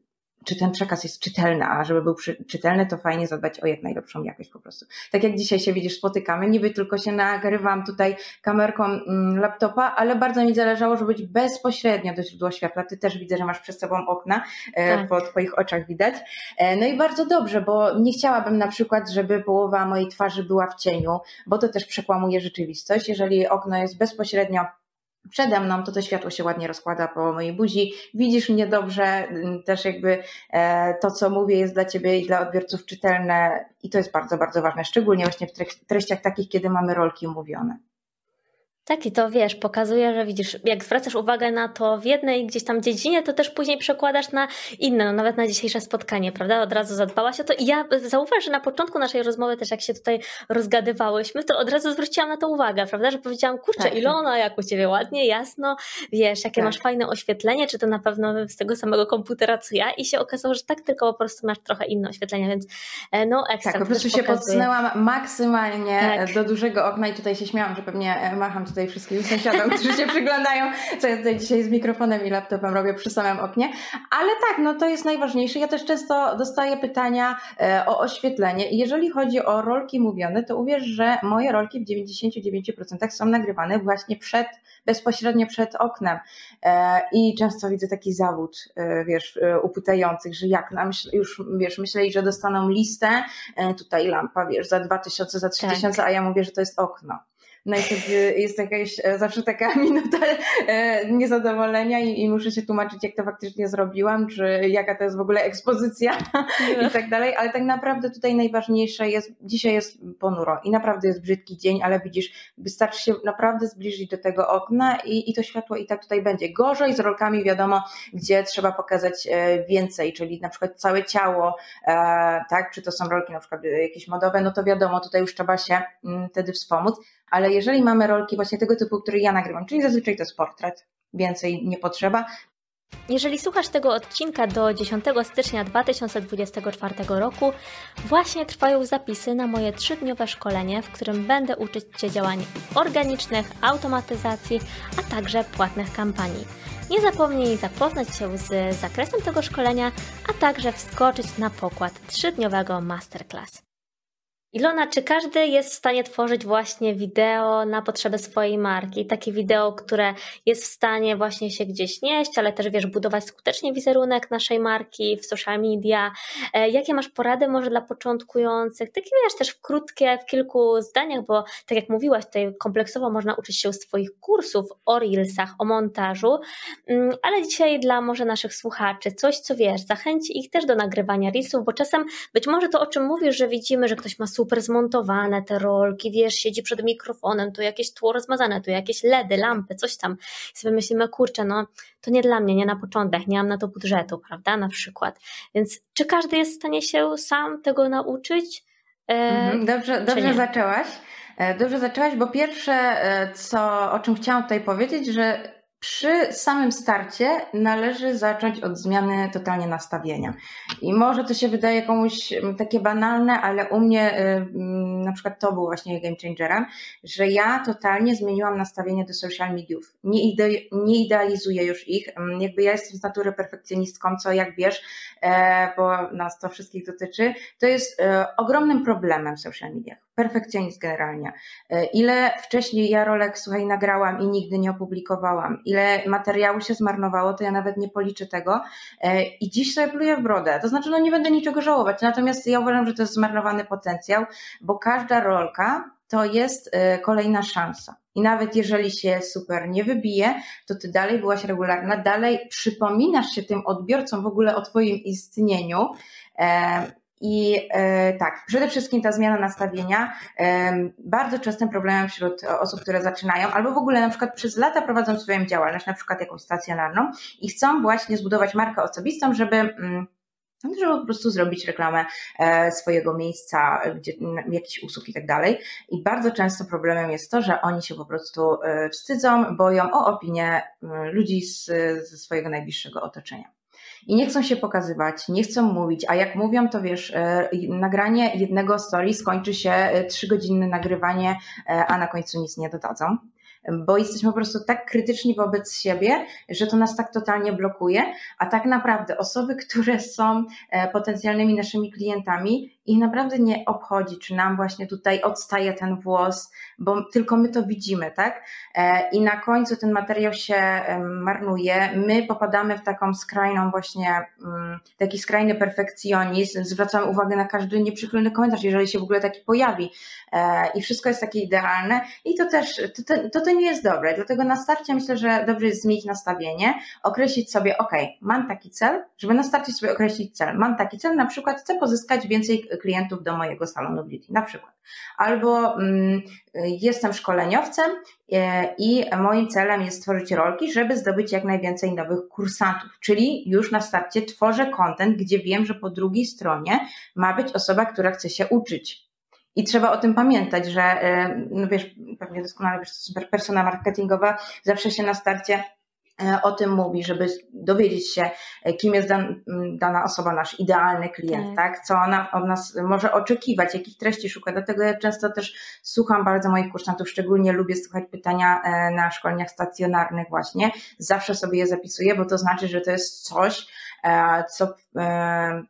czy ten przekaz jest czytelny, a żeby był czytelny, to fajnie zadbać o jak najlepszą jakość po prostu. Tak jak dzisiaj się widzisz, spotykamy, niby tylko się nagrywam tutaj kamerką mm, laptopa, ale bardzo mi zależało, żeby być bezpośrednio do źródła światła. Ty też widzę, że masz przed sobą okna, e, tak. po twoich oczach widać. E, no i bardzo dobrze, bo nie chciałabym na przykład, żeby połowa mojej twarzy była w cieniu, bo to też przekłamuje rzeczywistość. Jeżeli okno jest bezpośrednio przede mną, to to światło się ładnie rozkłada po mojej buzi. Widzisz mnie dobrze, mm, też jakby e, to, co mówię, jest dla ciebie i dla odbiorców czytelne i to jest bardzo, bardzo ważne, szczególnie właśnie w treściach takich, kiedy mamy rolki mówione. Tak, i to wiesz, pokazuje, że widzisz, jak zwracasz uwagę na to w jednej gdzieś tam dziedzinie, to też później przekładasz na inne, no nawet na dzisiejsze spotkanie, prawda? Od razu zadbałaś o to. I ja zauważ, że na początku naszej rozmowy, też jak się tutaj rozgadywałyśmy, to od razu zwróciłam na to uwagę, prawda? Że powiedziałam, kurczę, tak. Ilona, jak u ciebie ładnie, jasno, wiesz, jakie tak. masz fajne oświetlenie, czy to na pewno z tego samego komputera, co ja. I się okazało, że tak, tylko po prostu masz trochę inne oświetlenie, więc e, no ekstra. Tak, po prostu się podsunęłam maksymalnie tak. do dużego okna i tutaj się śmiałam, że pewnie e, macham tutaj wszystkim sąsiadom, którzy się przyglądają, co ja tutaj dzisiaj z mikrofonem i laptopem robię przy samym oknie. Ale tak, no to jest najważniejsze. Ja też często dostaję pytania e, o oświetlenie. I jeżeli chodzi o rolki mówione, to uwierz, że moje rolki w 99% są nagrywane właśnie przed, bezpośrednio przed oknem. E, I często widzę taki zawód, e, wiesz, upytających, że jak nam już, wiesz, myśleli, że dostaną listę, tutaj lampa, wiesz, za 2000, za 3000, tak. a ja mówię, że to jest okno. I wtedy jest jakaś e, zawsze taka minuta e, niezadowolenia i, i, muszę się tłumaczyć, jak to faktycznie zrobiłam, czy jaka to jest w ogóle ekspozycja i tak dalej, ale tak naprawdę tutaj najważniejsze jest, dzisiaj jest ponuro i naprawdę jest brzydki dzień, ale widzisz, wystarczy się naprawdę zbliżyć do tego okna i, i to światło i tak tutaj będzie. Gorzej z rolkami wiadomo, gdzie trzeba pokazać e, więcej, czyli na przykład całe ciało, tak, czy to są rolki na przykład jakieś modowe, no to wiadomo, tutaj już trzeba się mm, wtedy wspomóc, ale jeżeli mamy rolki właśnie tego typu, który ja nagrywam, czyli zazwyczaj to jest portret, więcej nie potrzeba, jeżeli słuchasz tego odcinka do 10 stycznia 2024 roku, właśnie trwają zapisy na moje trzydniowe szkolenie, w którym będę uczyć Cię działań organicznych, automatyzacji, a także płatnych kampanii. Nie zapomnij zapoznać się z zakresem tego szkolenia, a także wskoczyć na pokład trzydniowego masterclass. Ilona, czy każdy jest w stanie tworzyć właśnie wideo na potrzeby swojej marki? Takie wideo, które jest w stanie właśnie się gdzieś nieść, ale też wiesz, budować skutecznie wizerunek naszej marki w social media. E, jakie masz porady może dla początkujących? Takie wiesz, też w krótkie, w kilku zdaniach, bo tak jak mówiłaś, tutaj kompleksowo można uczyć się z Twoich kursów o reelsach, o montażu, mm, ale dzisiaj dla może naszych słuchaczy coś, co wiesz, zachęci ich też do nagrywania reelsów, bo czasem być może to, o czym mówisz, że widzimy, że ktoś ma super super zmontowane te rolki, wiesz, siedzi przed mikrofonem, tu jakieś tło rozmazane, tu jakieś LEDy, lampy, coś tam. I sobie myślimy, kurczę, no to nie dla mnie, nie na początek, nie mam na to budżetu, prawda, na przykład. Więc czy każdy jest w stanie się sam tego nauczyć? E, mhm, dobrze, dobrze zaczęłaś. E, dobrze zaczęłaś, bo pierwsze, e, co, o czym chciałam tutaj powiedzieć, że przy samym starcie należy zacząć od zmiany totalnie nastawienia. I może to się wydaje komuś mm, takie banalne, ale u mnie y, mm, na przykład to był właśnie game changerem, że ja totalnie zmieniłam nastawienie do social mediów. Nie, ide nie idealizuję już ich. Mm, jakby ja jestem z natury perfekcjonistką, co jak wiesz, e, bo nas to wszystkich dotyczy, to jest e, ogromnym problemem w social mediach perfekcjonizm generalnie. E, ile wcześniej ja rolek, słuchaj, nagrałam i nigdy nie opublikowałam, ile materiału się zmarnowało, to ja nawet nie policzę tego e, i dziś sobie pluję w brodę. To znaczy, no nie będę niczego żałować, natomiast ja uważam, że to jest zmarnowany potencjał, bo każda rolka to jest e, kolejna szansa. I nawet jeżeli się super nie wybije, to ty dalej byłaś regularna, dalej przypominasz się tym odbiorcom w ogóle o Twoim istnieniu I e, tak, przede wszystkim ta zmiana nastawienia. E, bardzo częstym problemem wśród osób, które zaczynają, albo w ogóle na przykład przez lata prowadzą swoją działalność, na przykład jakąś stacjonarną i chcą właśnie zbudować markę osobistą, żeby. Mm, żeby po prostu zrobić reklamę e, swojego miejsca, gdzie, jakichś usług i tak dalej. I bardzo często problemem jest to, że oni się po prostu wstydzą, boją o opinię ludzi z, ze swojego najbliższego otoczenia i nie chcą się pokazywać, nie chcą mówić, a jak mówią, to wiesz, e, nagranie jednego story skończy się e, trzygodzinne nagrywanie, e, a na końcu nic nie dodadzą. Bo jesteśmy po prostu tak krytyczni wobec siebie, że to nas tak totalnie blokuje, a tak naprawdę osoby, które są potencjalnymi naszymi klientami, ich naprawdę nie obchodzi, czy nam właśnie tutaj odstaje ten włos, bo tylko my to widzimy, tak? E, I na końcu ten materiał się marnuje. My popadamy w taką skrajną właśnie, mm, taki skrajny perfekcjonizm, zwracamy uwagę na każdy nieprzychylny komentarz, jeżeli się w ogóle taki pojawi. E, I wszystko jest takie idealne i to też, to, to, to nie jest dobre. Dlatego na starcie myślę, że dobrze jest zmienić nastawienie, określić sobie, ok, mam taki cel, żeby na starcie sobie określić cel. Mam taki cel, na przykład chcę pozyskać więcej klientów do mojego salonu beauty, na przykład. Albo mm, jestem szkoleniowcem e, i moim celem jest stworzyć rolki, żeby zdobyć jak najwięcej nowych kursantów, czyli już na starcie tworzę content, gdzie wiem, że po drugiej stronie ma być osoba, która chce się uczyć. I trzeba o tym pamiętać, że, e, no wiesz, pewnie doskonale wiesz, persona marketingowa zawsze się na starcie o tym mówi, żeby dowiedzieć się, e, kim jest dan, dana osoba, nasz idealny klient, tak. tak? Co ona od nas może oczekiwać, jakich treści szuka. Dlatego ja często też słucham bardzo moich kursantów, szczególnie lubię słuchać pytania e, na szkoleniach stacjonarnych właśnie. Zawsze sobie je zapisuję, bo to znaczy, że to jest coś, E, co e,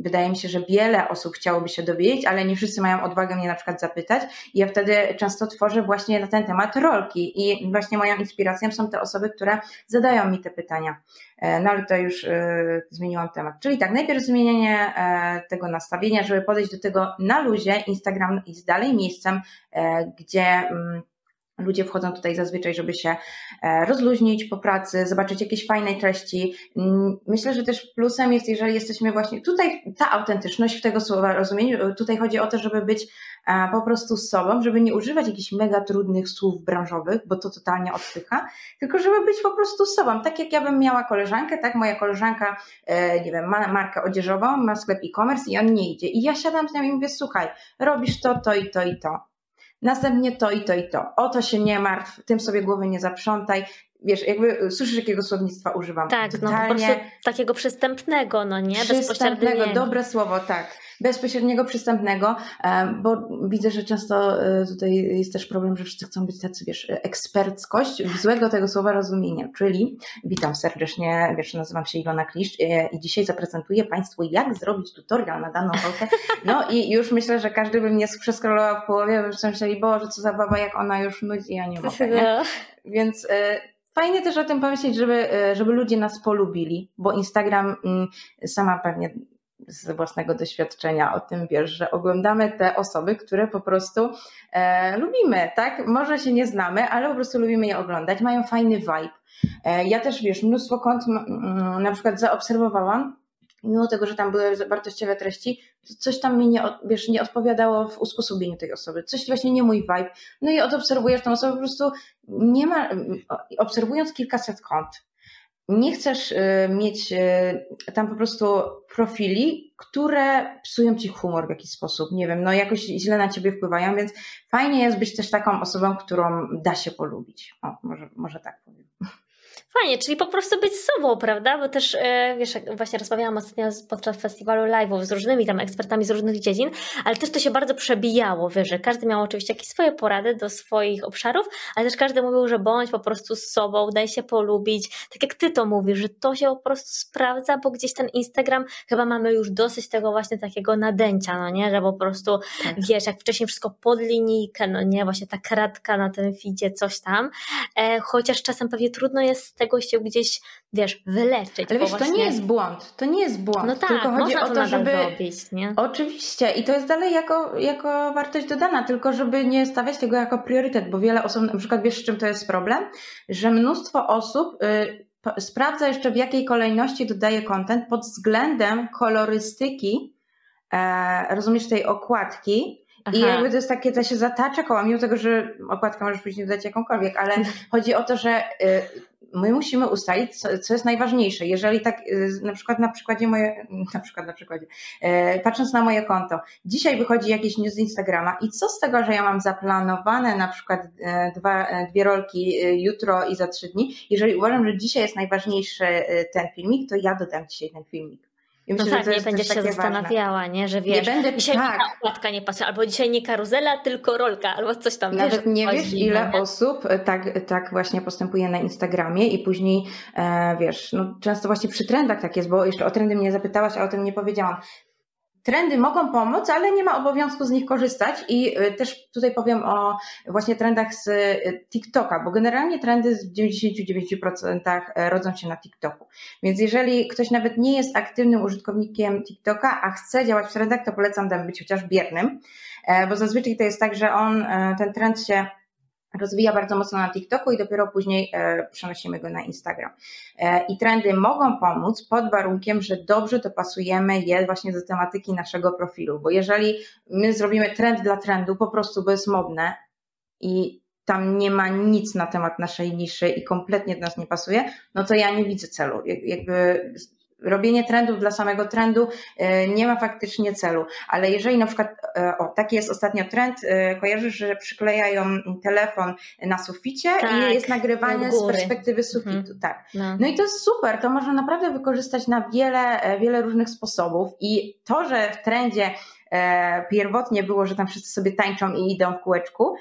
wydaje mi się, że wiele osób chciałoby się dowiedzieć, ale nie wszyscy mają odwagę mnie na przykład zapytać. I ja wtedy często tworzę właśnie na ten temat rolki i właśnie moją inspiracją są te osoby, które zadają mi te pytania. E, no ale to już zmieniłam temat. Czyli tak, najpierw zmienienie tego nastawienia, żeby podejść do tego na luzie. Instagram jest dalej miejscem, gdzie mm, Ludzie wchodzą tutaj zazwyczaj, żeby się e, rozluźnić po pracy, zobaczyć jakieś fajne treści. Mm, myślę, że też plusem jest, jeżeli jesteśmy właśnie tutaj, ta autentyczność w tego słowa rozumieniu, tutaj chodzi o to, żeby być e, po prostu z sobą, żeby nie używać jakichś mega trudnych słów branżowych, bo to totalnie odpycha, tylko żeby być po prostu z sobą. Tak jak ja bym miała koleżankę, tak moja koleżanka, e, nie wiem, ma markę odzieżową, ma sklep e-commerce i on nie idzie. I ja siadam z nią i mówię, słuchaj, robisz to, to i to i to Następnie to i to i to. O to się nie martw, tym sobie głowy nie zaprzątaj. Wiesz, jakby słyszysz, jakiego słownictwa używam. Tak, no po prostu takiego przystępnego, no nie? Przystępnego, dobre słowo, tak bezpośredniego, przystępnego, e, bo widzę, że często e, tutaj jest też problem, że wszyscy chcą być tacy, wiesz, eksperckość złego tego słowa rozumienia, czyli witam serdecznie, wiesz, nazywam się Ilona Kliszcz e, i dzisiaj zaprezentuję Państwu, jak zrobić tutorial na daną rolkę. No i już myślę, że każdy by mnie przeskrolował w połowie, by myśleli, Boże, co za baba, jak ona już nudzi, ja nie mogę, nie? Więc fajnie też o tym pomyśleć, żeby, żeby ludzie nas polubili, bo Instagram mm, sama pewnie z własnego doświadczenia o tym wiesz, że oglądamy te osoby, które po prostu e, lubimy, tak? Może się nie znamy, ale po prostu lubimy je oglądać, mają fajny vibe. E, ja też wiesz, mnóstwo kont m, na przykład zaobserwowałam, mimo tego, że tam były wartościowe treści, coś tam mi nie, wiesz, nie odpowiadało w usposobieniu tej osoby, coś właśnie nie mój vibe. No i odobserwujesz tą osobę, po prostu nie ma, obserwując kilkaset kont, nie chcesz y, mieć y, tam po prostu profili, które psują ci humor w jakiś sposób. Nie wiem, no jakoś źle na ciebie wpływają, więc fajnie jest być też taką osobą, którą da się polubić. O, może, może tak powiem. Fajnie, czyli po prostu być sobą, prawda? Bo też, e, wiesz, właśnie rozmawiałam ostatnio podczas festiwalu live'ów z różnymi tam ekspertami z różnych dziedzin, ale też to się bardzo przebijało, wiesz, że każdy miał oczywiście jakieś swoje porady do swoich obszarów, ale też każdy mówił, że bądź po prostu z sobą, daj się polubić, tak jak ty to mówisz, że to się po prostu sprawdza, bo gdzieś ten Instagram, chyba mamy już dosyć tego właśnie takiego nadęcia, no nie, że po prostu, tak. wiesz, jak wcześniej wszystko pod linijkę, no nie, właśnie ta kratka na tym feedzie, coś tam, e, chociaż czasem pewnie trudno jest tego się gdzieś, wiesz, wyleczyć. Ale wiesz, właśnie... to nie jest błąd, to nie jest błąd. No tak, tylko chodzi o to, żeby... Robić, nie? Oczywiście i to jest dalej jako, jako wartość dodana, tylko żeby nie stawiać tego jako priorytet, bo wiele osób, na przykład wiesz, z czym to jest problem? Że mnóstwo osób y, sprawdza jeszcze w jakiej kolejności dodaje content pod względem kolorystyki e, rozumiesz, tej okładki, Aha. I jakby to jest takie, to się zatacza koło, mimo tego, że okładkę możesz później dodać jakąkolwiek, ale chodzi o to, że y, my musimy ustalić, co, co, jest najważniejsze. Jeżeli tak, y, na przykład na przykładzie moje, na przykład na przykładzie, e, patrząc na moje konto, dzisiaj wychodzi jakiś news z Instagrama i co z tego, że ja mam zaplanowane na przykład dwa, dwie rolki jutro i za trzy dni, jeżeli uważam, że dzisiaj jest najważniejszy ten filmik, to ja dodam dzisiaj ten filmik. I myślę, no tak, nie będziesz się zastanawiała, nie? że wiesz, nie będę, dzisiaj tak. okładka nie pasuje, albo dzisiaj nie karuzela, tylko rolka, albo coś tam. Nawet wiesz, nie wiesz, ile nie? osób e, tak, tak właśnie postępuje na Instagramie i później, e, wiesz, no często właśnie przy trendach tak jest, bo jeszcze o trendy mnie zapytałaś, a o tym nie powiedziałam. Trendy mogą pomóc, ale nie ma obowiązku z nich korzystać i y, też tutaj powiem o właśnie trendach z y, TikToka, bo generalnie trendy w 99% e, rodzą się na TikToku. Więc jeżeli ktoś nawet nie jest aktywnym użytkownikiem TikToka, a chce działać w trendach, to polecam tam być chociaż biernym, e, bo zazwyczaj to jest tak, że on, e, ten trend się rozwija bardzo mocno na TikToku i dopiero później e, przenosimy go na Instagram. E, I trendy mogą pomóc pod warunkiem, że dobrze dopasujemy je właśnie do tematyki naszego profilu, bo jeżeli my zrobimy trend dla trendu, po prostu bo jest modne i tam nie ma nic na temat naszej niszy i kompletnie do nas nie pasuje, no to ja nie widzę celu. Jakby robienie trendów dla samego trendu e, nie ma faktycznie celu, ale jeżeli na przykład, e, o taki jest ostatnio trend, e, kojarzysz, że przyklejają telefon na suficie tak, i jest nagrywanie z perspektywy sufitu, mhm. tak. No. no. i to jest super, to można naprawdę wykorzystać na wiele, wiele różnych sposobów i to, że w trendzie pierwotnie było, że tam wszyscy sobie tańczą i idą w kółeczku,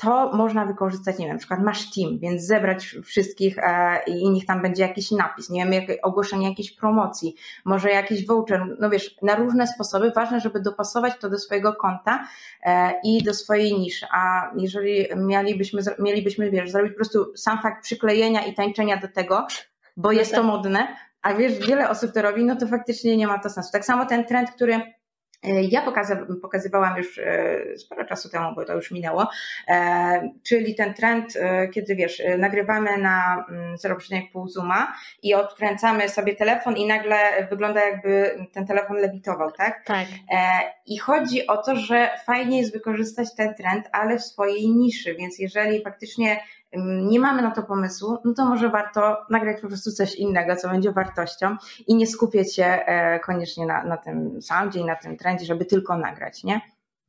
to można wykorzystać, nie wiem, na przykład masz team, więc zebrać wszystkich e, i niech tam będzie jakiś napis, nie wiem, jak, ogłoszenie jakiejś promocji, może jakiś voucher, no wiesz, na różne sposoby. Ważne, żeby dopasować to do swojego konta e, i do swojej niszy. A jeżeli mielibyśmy, mielibyśmy, wiesz, zrobić po prostu sam fakt przyklejenia i tańczenia do tego, bo jest to modne, a wiesz, wiele osób to robi, no to faktycznie nie ma to sensu. Tak samo ten trend, który E, ja pokazywałam już e, sporo czasu temu, bo to już minęło, e, czyli ten trend, kiedy wiesz, nagrywamy na 0,5 mm, zooma i odkręcamy sobie telefon i nagle wygląda jakby ten telefon lewitował, tak? Tak. I chodzi o to, że fajnie jest wykorzystać ten trend, ale w swojej niszy, więc jeżeli faktycznie nie mamy na to pomysłu, no to może warto nagrać po prostu coś innego, co będzie wartością i nie skupiać się e, koniecznie na, na tym soundzie i na tym trendzie, żeby tylko nagrać, nie?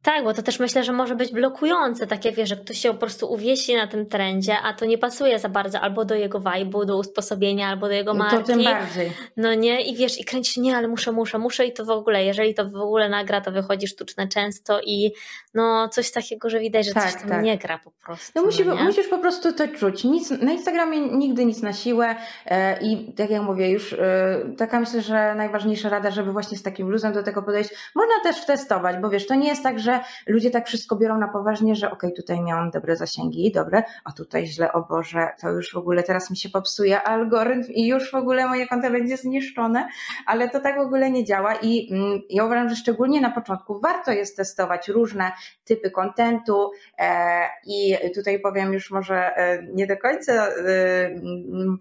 Tak, bo to też myślę, że może być blokujące, takie wiesz, że ktoś się po prostu uwiesi na tym trendzie, a to nie pasuje za bardzo albo do jego vibe'u, do usposobienia, albo do jego marki. No to tym bardziej. No nie, i wiesz, i kręcisz, nie, ale muszę, muszę, muszę i to w ogóle, jeżeli to w ogóle nagra, to wychodzi sztuczne często i no coś takiego, że widać, że tak, coś tam tak. nie gra po prostu. No, musi, no musisz po prostu to czuć. Nic, na Instagramie nigdy nic na siłę e, i tak jak mówię, już e, taka myślę, że najważniejsza rada, żeby właśnie z takim luzem do tego podejść. Można też testować, bo wiesz, to nie jest tak, że że ludzie tak wszystko biorą na poważnie, że okej, okay, tutaj miałam dobre zasięgi, dobre, a tutaj źle, o Boże, to już w ogóle teraz mi się popsuje algorytm i już w ogóle moje konto będzie zniszczone, ale to tak w ogóle nie działa i mm, ja uważam, że szczególnie na początku warto jest testować różne typy kontentu e, i tutaj powiem już może e, nie do końca e,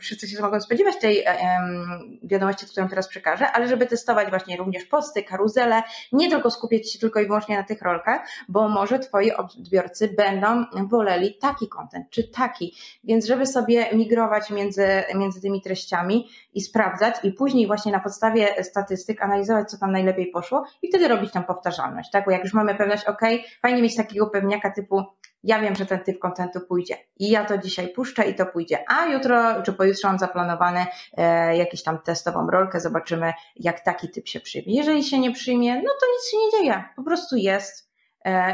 wszyscy się mogą spodziewać tej wiadomości, którą teraz przekażę, ale żeby testować właśnie również posty, karuzele, nie tylko skupiać się tylko i wyłącznie na tych rolkach, bo może Twoi odbiorcy będą woleli taki kontent czy taki. Więc żeby sobie migrować między, między tymi treściami i sprawdzać i później właśnie na podstawie statystyk analizować, co tam najlepiej poszło i wtedy robić tam powtarzalność, tak? Bo jak już mamy pewność, ok, fajnie mieć takiego pewniaka typu ja wiem, że ten typ kontentu pójdzie i ja to dzisiaj puszczę i to pójdzie, a jutro czy pojutrze mam zaplanowany e, jakąś tam testową rolkę, zobaczymy jak taki typ się przyjmie. Jeżeli się nie przyjmie, no to nic się nie dzieje, po prostu jest,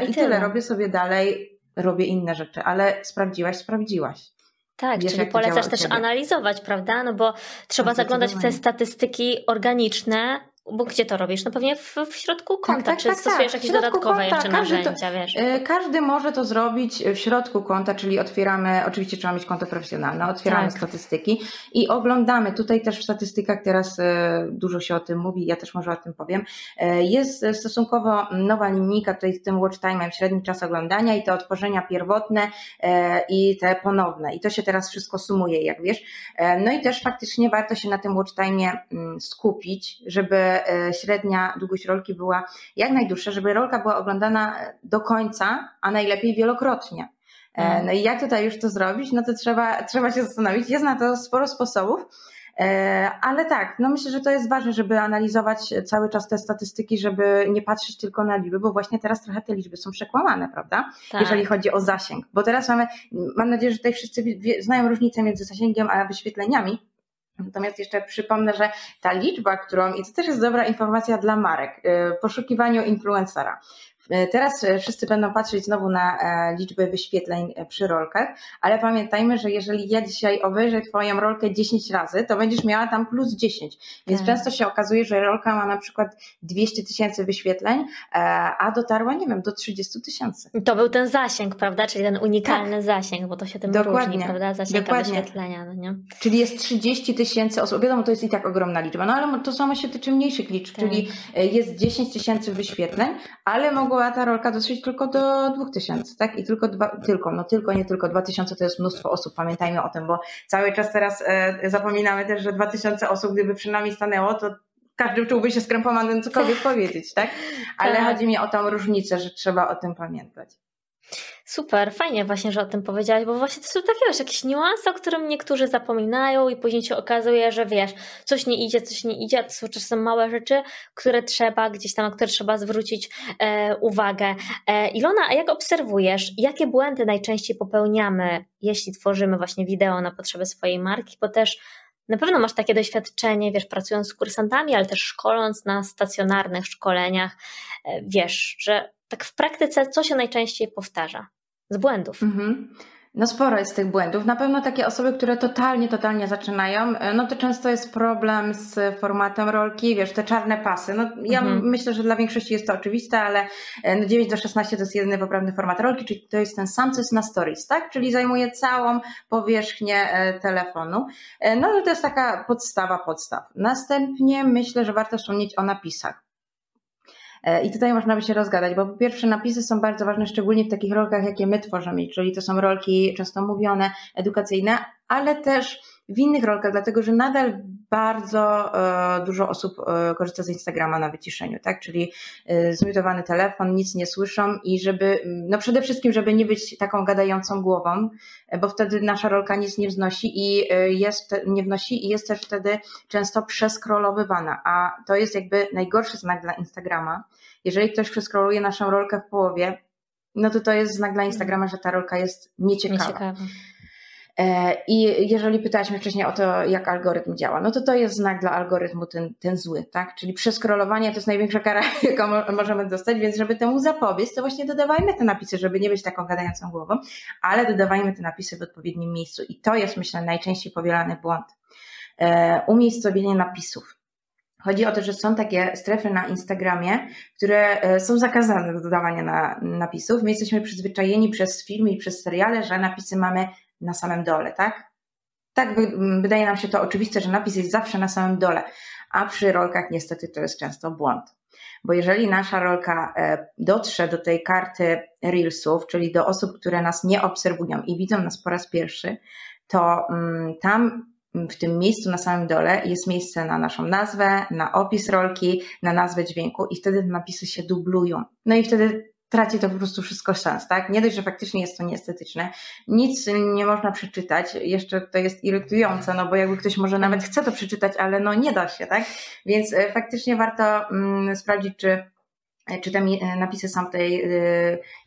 I, I tyle. tyle. Robię sobie dalej, robię inne rzeczy, ale sprawdziłaś, sprawdziłaś. Tak, Wiesz, czyli polecasz też analizować, prawda? No bo trzeba zaglądać w te statystyki organiczne, bo gdzie to robisz? No pewnie w, w środku konta. Tak, tak, czy tak, stosujesz tak. jakieś dodatkowe konta, jeszcze narzędzia, to, wiesz? E, każdy może to zrobić w środku konta, czyli otwieramy, oczywiście trzeba mieć konto profesjonalne, otwieramy tak. statystyki i oglądamy. Tutaj też w statystykach teraz e, dużo się o tym mówi, ja też może o tym powiem. E, jest stosunkowo nowa linijka tutaj z tym watch time'em, średni czas oglądania i te otworzenia pierwotne i te ponowne. I to się teraz wszystko sumuje, jak wiesz. No i też faktycznie warto się na tym watch time'ie mm, skupić, żeby średnia długość rolki była jak najdłuższa, żeby rolka była oglądana do końca, a najlepiej wielokrotnie. Mhm. No i jak tutaj już to zrobić? No to trzeba, trzeba się zastanowić. Jest na to sporo sposobów. E, ale tak, no myślę, że to jest ważne, żeby analizować cały czas te statystyki, żeby nie patrzeć tylko na liczby, bo właśnie teraz trochę te liczby są przekłamane, prawda? Tak. Jeżeli chodzi o zasięg. Bo teraz mamy, mam nadzieję, że tutaj wszyscy znają różnicę między zasięgiem a wyświetleniami. Natomiast jeszcze przypomnę, że ta liczba, którą, i to też jest dobra informacja dla marek, e, poszukiwaniu influencera. E, teraz e, wszyscy będą patrzeć znowu na e, liczbę wyświetleń przy rolkach, ale pamiętajmy, że jeżeli ja dzisiaj obejrzę Twoją rolkę 10 razy, to będziesz miała tam plus 10. Więc tak. często się okazuje, że rolka ma na przykład 200 tysięcy wyświetleń, a dotarła, nie wiem, do 30 tysięcy. To był ten zasięg, prawda? Czyli ten unikalny tak. zasięg, bo to się tym Dokładnie. różni, prawda? Zasięg wyświetlenia. No nie? Czyli jest 30 tysięcy osób. Wiadomo, to jest i tak ogromna liczba, no ale to samo się tyczy mniejszych liczb, tak. czyli jest 10 tysięcy wyświetleń, ale mogło mogła ta rolka dotrzeć tylko do 2000, tak? I tylko dwa, tylko, no tylko, nie tylko 2000 to jest mnóstwo osób, pamiętajmy o tym, bo cały czas teraz e, zapominamy też, że 2000 osób, gdyby przy nami stanęło, to każdy czułby się skrępowanym cokolwiek powiedzieć, tak? Ale tak. chodzi mi o tą różnicę, że trzeba o tym pamiętać. Super, fajnie właśnie, że o tym powiedziałaś, bo właśnie to są takie wiesz, jakieś niuanse, o którym niektórzy zapominają i później się okazuje, że wiesz, coś nie idzie, coś nie idzie, a to są czasem małe rzeczy, które trzeba gdzieś tam, na które trzeba zwrócić e, uwagę. E, Ilona, a jak obserwujesz, jakie błędy najczęściej popełniamy, jeśli tworzymy właśnie wideo na potrzeby swojej marki, bo też na pewno masz takie doświadczenie, wiesz, pracując z kursantami, ale też szkoląc na stacjonarnych szkoleniach, e, wiesz, że tak w praktyce co się najczęściej powtarza z błędów? Mhm. No sporo jest tych błędów. Na pewno takie osoby, które totalnie, totalnie zaczynają, e, no to często jest problem z formatem rolki, wiesz, te czarne pasy. No ja mhm. myślę, że dla większości jest to oczywiste, ale e, no 9 do 16 to jest jedyny poprawny format rolki, czyli to jest ten sam, co jest na stories, tak? Czyli zajmuje całą powierzchnię e, telefonu. No to jest taka podstawa podstaw. Następnie myślę, że warto wspomnieć o napisach. E, I tutaj można by się rozgadać, bo po pierwsze napisy są bardzo ważne, szczególnie w takich rolkach, jakie my tworzymy, czyli to są rolki często mówione, edukacyjne, ale też w innych rolkach, dlatego że nadal bardzo e, dużo osób e, korzysta z Instagrama na wyciszeniu, tak? Czyli e, zmiutowany telefon, nic nie słyszą i żeby, no przede wszystkim, żeby nie być taką gadającą głową, bo wtedy nasza rolka nic nie wznosi i jest, nie wnosi i jest też wtedy często przeskrolowywana, a to jest jakby najgorszy znak dla Instagrama. Jeżeli ktoś przeskroluje naszą rolkę w połowie, no to to jest znak dla Instagrama, że ta rolka jest nieciekawa. nieciekawa. E, I jeżeli pytałaś wcześniej o to, jak algorytm działa, no to to jest znak dla algorytmu ten, ten zły, tak? Czyli przeskrolowanie to jest największa kara, jaką możemy dostać, więc żeby temu zapobiec, to właśnie dodawajmy te napisy, żeby nie być taką gadającą głową, ale dodawajmy te napisy w odpowiednim miejscu. I to jest, myślę, najczęściej powielany błąd. E, umiejscowienie napisów. Chodzi o to, że są takie strefy na Instagramie, które e, są zakazane do dodawania na, napisów. My jesteśmy przyzwyczajeni przez filmy i przez seriale, że napisy mamy na samym dole, tak? Tak wydaje nam się to oczywiste, że napis jest zawsze na samym dole, a przy rolkach niestety to jest często błąd. Bo jeżeli nasza rolka e, dotrze do tej karty Reelsów, czyli do osób, które nas nie obserwują i widzą nas po raz pierwszy, to tam w tym miejscu na samym dole jest miejsce na naszą nazwę, na opis rolki, na nazwę dźwięku i wtedy te napisy się dublują. No i wtedy traci to po prostu wszystko sens, tak? Nie dość, że faktycznie jest to nieestetyczne, nic nie można przeczytać, jeszcze to jest irytujące, no bo jakby ktoś może nawet chce to przeczytać, ale no nie da się, tak? Więc e, faktycznie warto mm, sprawdzić, czy e, czy te e, napisy są w tej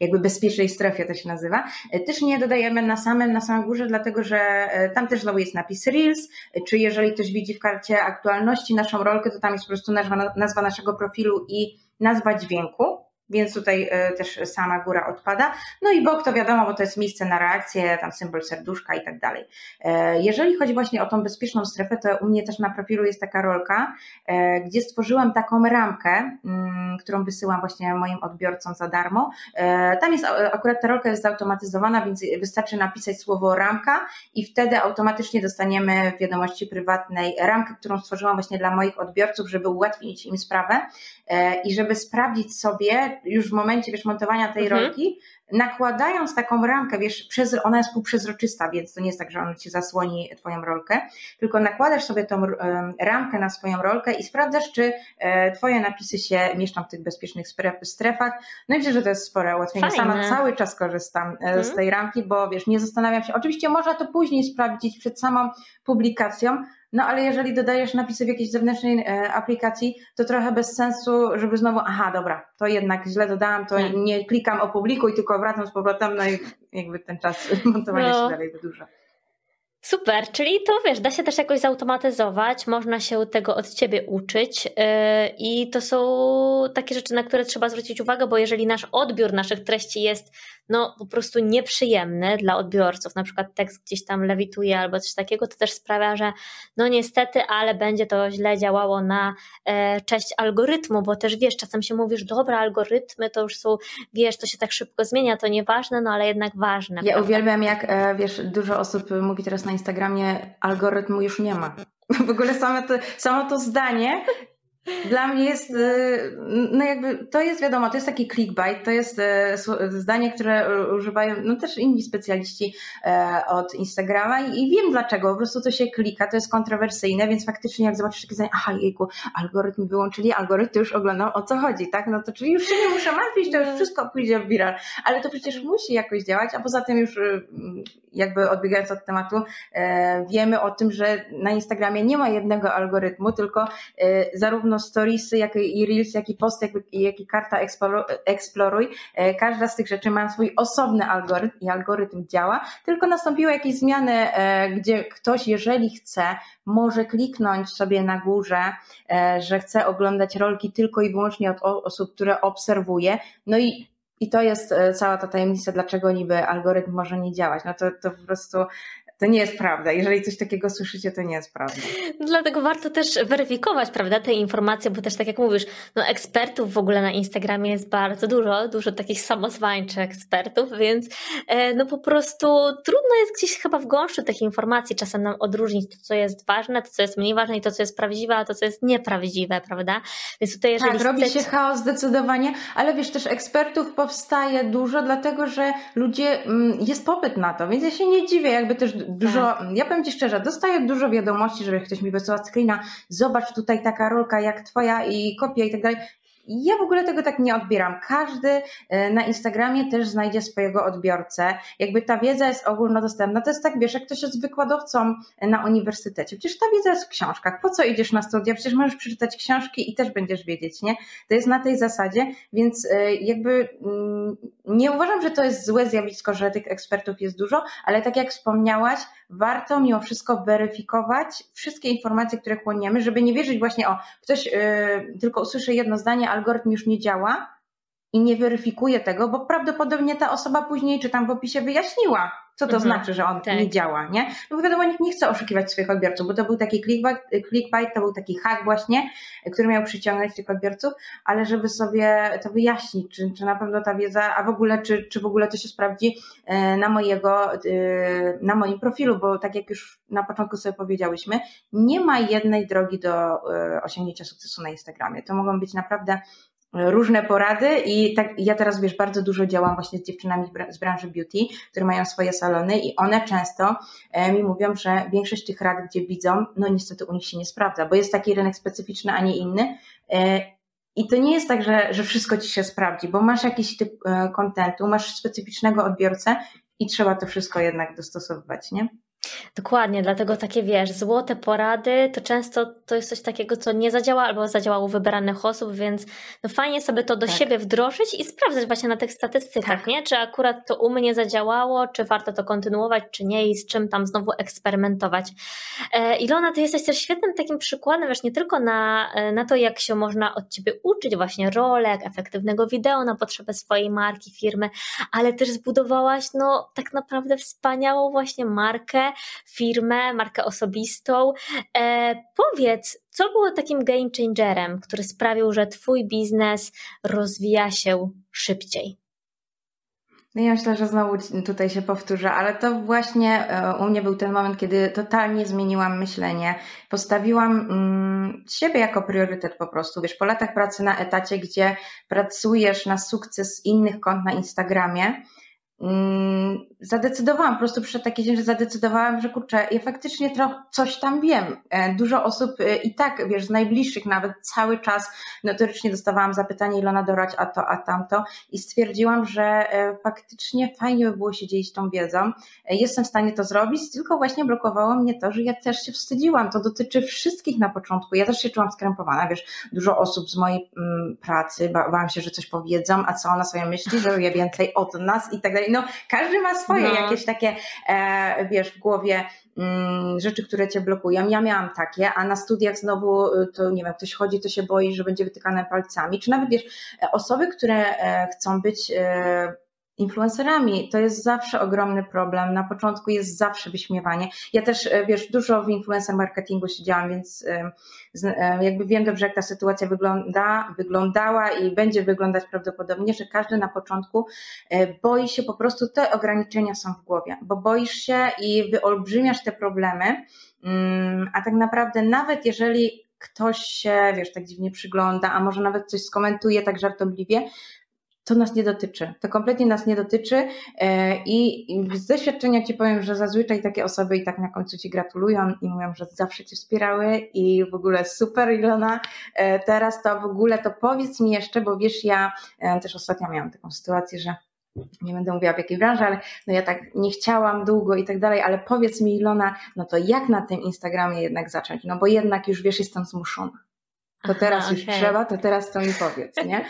jakby bezpiecznej strefie, to się nazywa. Też nie dodajemy na samym, na samym górze, dlatego że tam też znowu jest napis Reels, czy jeżeli ktoś widzi w karcie aktualności naszą rolkę, to tam jest po prostu nazwa, nazwa naszego profilu i nazwa dźwięku więc tutaj e, też sama góra odpada. No i bok to wiadomo, bo to jest miejsce na reakcję, tam symbol serduszka i tak dalej. E, jeżeli chodzi właśnie o tą bezpieczną strefę, to u mnie też na profilu jest taka rolka, e, gdzie stworzyłam taką ramkę, mm, którą wysyłam właśnie moim odbiorcom za darmo. Tam jest akurat ta rolka jest zautomatyzowana, więc wystarczy napisać słowo ramka i wtedy automatycznie dostaniemy w wiadomości prywatnej ramkę, którą stworzyłam właśnie dla moich odbiorców, żeby ułatwić im sprawę i żeby sprawdzić sobie, już w momencie wiesz, montowania tej mhm. rolki, nakładając taką ramkę, wiesz, ona jest półprzezroczysta, więc to nie jest tak, że on ci zasłoni twoją rolkę, tylko nakładasz sobie tą ramkę na swoją rolkę i sprawdzasz, czy e, twoje napisy się mieszczą w tych bezpiecznych strefach. No i myślę, że to jest spore ułatwienie. Fajne. Sama cały czas korzystam hmm. z tej ramki, bo wiesz, nie zastanawiam się. Oczywiście można to później sprawdzić przed samą publikacją, no ale jeżeli dodajesz napisy w jakiejś zewnętrznej e, aplikacji, to trochę bez sensu, żeby znowu, aha, dobra, to jednak źle dodałam, to tak. nie klikam opublikuj, tylko wracam z powrotem, no i jakby ten czas montowania no. się dalej wydłuża. Super, czyli to wiesz, da się też jakoś zautomatyzować, można się tego od ciebie uczyć yy, i to są takie rzeczy, na które trzeba zwrócić uwagę, bo jeżeli nasz odbiór naszych treści jest no po prostu nieprzyjemny dla odbiorców, na przykład tekst gdzieś tam lewituje albo coś takiego, to też sprawia, że no niestety, ale będzie to źle działało na e, cześć algorytmu, bo też wiesz, czasem się mówisz, dobra, algorytmy to już są, wiesz, to się tak szybko zmienia, to nieważne, no ale jednak ważne. Ja prawda? uwielbiam, jak e, wiesz, dużo osób mówi teraz na Instagramie, algorytmu już nie ma. W ogóle samo to, samo to zdanie dla mnie jest, y, no jakby, to jest wiadomo, to jest taki clickbait, to jest y, zdanie, które używają no też inni specjaliści e, od Instagrama i wiem dlaczego, po prostu to się klika, to jest kontrowersyjne, więc faktycznie jak zobaczysz takie zdanie, aha jejku, algorytm wyłączyli, algorytm to już oglądał, o co chodzi, tak? No to czyli już się nie muszę martwić, to już wszystko pójdzie w viral, ale to przecież musi jakoś działać, a poza tym już y, jakby odbiegając od tematu, e, wiemy o tym, że na Instagramie nie ma jednego algorytmu, tylko zarówno storiesy, jak i reels, jak i post, jak, i karta eksploruj. E, każda z tych rzeczy ma swój osobny algorytm i algorytm działa, tylko nastąpiły jakieś zmiany, e, gdzie ktoś, jeżeli chce, może kliknąć sobie na górze, e, że chce oglądać rolki tylko i wyłącznie od osób, które obserwuje. No i i to jest cała ta tajemnica, dlaczego niby algorytm może nie działać. No to, to po prostu to nie jest prawda. Jeżeli coś takiego słyszycie, to nie jest prawda. Dlatego warto też weryfikować, prawda, te informacje, bo też tak jak mówisz, no ekspertów w ogóle na Instagramie jest bardzo dużo, dużo takich samozwańczych ekspertów, więc e, no po prostu trudno jest gdzieś chyba w gąszczu tych informacji czasem nam odróżnić to, co jest ważne, to, co jest mniej ważne i to, co jest prawdziwe, a to, co jest nieprawdziwe, prawda? Więc tutaj jeżeli tak, robi się chaos zdecydowanie, ale wiesz, też ekspertów powstaje dużo, dlatego, że ludzie, mm, jest popyt na to, więc ja się nie dziwię, jakby też dużo, tak. ja powiem Ci szczerze, dostaję dużo wiadomości, żeby ktoś mi wysłał screena, zobacz tutaj taka rolka jak Twoja i kopia i tak dalej. Ja w ogóle tego tak nie odbieram. Każdy e, na Instagramie też znajdzie swojego odbiorcę. Jakby ta wiedza jest ogólnodostępna. To jest tak, wiesz, jak ktoś jest wykładowcą na uniwersytecie. Przecież ta wiedza jest w książkach. Po co idziesz na studia? Przecież możesz przeczytać książki i też będziesz wiedzieć, nie? To jest na tej zasadzie, więc e, jakby mm, nie uważam, że to jest złe zjawisko, że tych ekspertów jest dużo, ale tak jak wspomniałaś, warto mimo wszystko weryfikować wszystkie informacje, które chłoniemy, żeby nie wierzyć właśnie o, ktoś yy, tylko usłyszy jedno zdanie, algorytm już nie działa i nie weryfikuje tego, bo prawdopodobnie ta osoba później, czy tam w opisie wyjaśniła, co to mhm, znaczy, że on tak. nie działa, nie? No bo wiadomo, nikt nie chce oszukiwać swoich odbiorców, bo to był taki clickbait, clickbait, to był taki hack właśnie, który miał przyciągnąć tych odbiorców, ale żeby sobie to wyjaśnić, czy, czy na pewno ta wiedza, a w ogóle, czy, czy w ogóle to się sprawdzi e, na mojego, e, na moim profilu, bo tak jak już na początku sobie powiedziałyśmy, nie ma jednej drogi do e, osiągnięcia sukcesu na Instagramie. To mogą być naprawdę różne porady i tak ja teraz wiesz, bardzo dużo działam właśnie z dziewczynami z branży beauty, które mają swoje salony i one często e, mi mówią, że większość tych rad, gdzie widzą, no niestety u nich się nie sprawdza, bo jest taki rynek specyficzny, a nie inny. E, I to nie jest tak, że, że wszystko ci się sprawdzi, bo masz jakiś typ e, kontentu, masz specyficznego odbiorcę i trzeba to wszystko jednak dostosowywać, nie? Dokładnie, dlatego takie wiesz, złote porady to często to jest coś takiego, co nie zadziała albo zadziałało u wybranych osób, więc no fajnie sobie to do tak. siebie wdrożyć i sprawdzać właśnie na tych statystykach, tak. nie? Czy akurat to u mnie zadziałało, czy warto to kontynuować, czy nie i z czym tam znowu eksperymentować. E, Ilona, ty jesteś też świetnym takim przykładem, wiesz, nie tylko na, e, na to, jak się można od ciebie uczyć właśnie rolek, efektywnego wideo na potrzeby swojej marki, firmy, ale też zbudowałaś no tak naprawdę wspaniałą właśnie markę, firmę, markę osobistą. E, powiedz, co było takim game changerem, który sprawił, że Twój biznes rozwija się szybciej? No ja myślę, że znowu tutaj się powtórzę, ale to właśnie e, u mnie był ten moment, kiedy totalnie zmieniłam myślenie. Postawiłam mm, siebie jako priorytet po prostu. Wiesz, po latach pracy na etacie, gdzie pracujesz na sukces innych kont na Instagramie, Mm, zadecydowałam, po prostu przyszedł taki dzień, że zadecydowałam, że kurczę, ja faktycznie trochę coś tam wiem. E, dużo osób e, i tak, wiesz, z najbliższych nawet cały czas notorycznie dostawałam zapytanie Ilona dorać a to, a tamto i stwierdziłam, że e, faktycznie fajnie by było się dzielić tą wiedzą. Jestem w stanie to zrobić, tylko właśnie blokowało mnie to, że ja też się wstydziłam. To dotyczy wszystkich na początku. Ja też się czułam skrępowana, wiesz, dużo osób z mojej mm, pracy, bałam się, że coś powiedzą, a co ona sobie myśli, że wie więcej od nas i tak dalej no każdy ma swoje no. jakieś takie, e, wiesz, w głowie mm, rzeczy, które cię blokują. Ja miałam takie, a na studiach znowu y, to nie wiem, ktoś chodzi, to się boi, że będzie wytykane palcami, czy nawet wiesz, e, osoby, które e, chcą być e, influencerami. To jest zawsze ogromny problem. Na początku jest zawsze wyśmiewanie. Ja też, e, wiesz, dużo w influencer marketingu siedziałam, więc e, e, jakby wiem dobrze, jak ta sytuacja wygląda, wyglądała i będzie wyglądać prawdopodobnie, że każdy na początku boi się po prostu, te ograniczenia są w głowie, bo boisz się i wyolbrzymiasz te problemy, mm, a tak naprawdę nawet jeżeli ktoś się, wiesz, tak dziwnie przygląda, a może nawet coś skomentuje tak żartobliwie, to nas nie dotyczy. To kompletnie nas nie dotyczy e, i z doświadczenia Ci powiem, że zazwyczaj takie osoby i tak na końcu Ci gratulują i mówią, że zawsze Cię wspierały i w ogóle super Ilona, e, teraz to w ogóle to powiedz mi jeszcze, bo wiesz, ja e, też ostatnio miałam taką sytuację, że nie będę mówiła w jakiej branży, ale no ja tak nie chciałam długo i tak dalej, ale powiedz mi Ilona, no to jak na tym Instagramie jednak zacząć? No bo jednak już wiesz, jestem zmuszona to teraz Aha, już okay. trzeba, to teraz to mi powiedz, nie?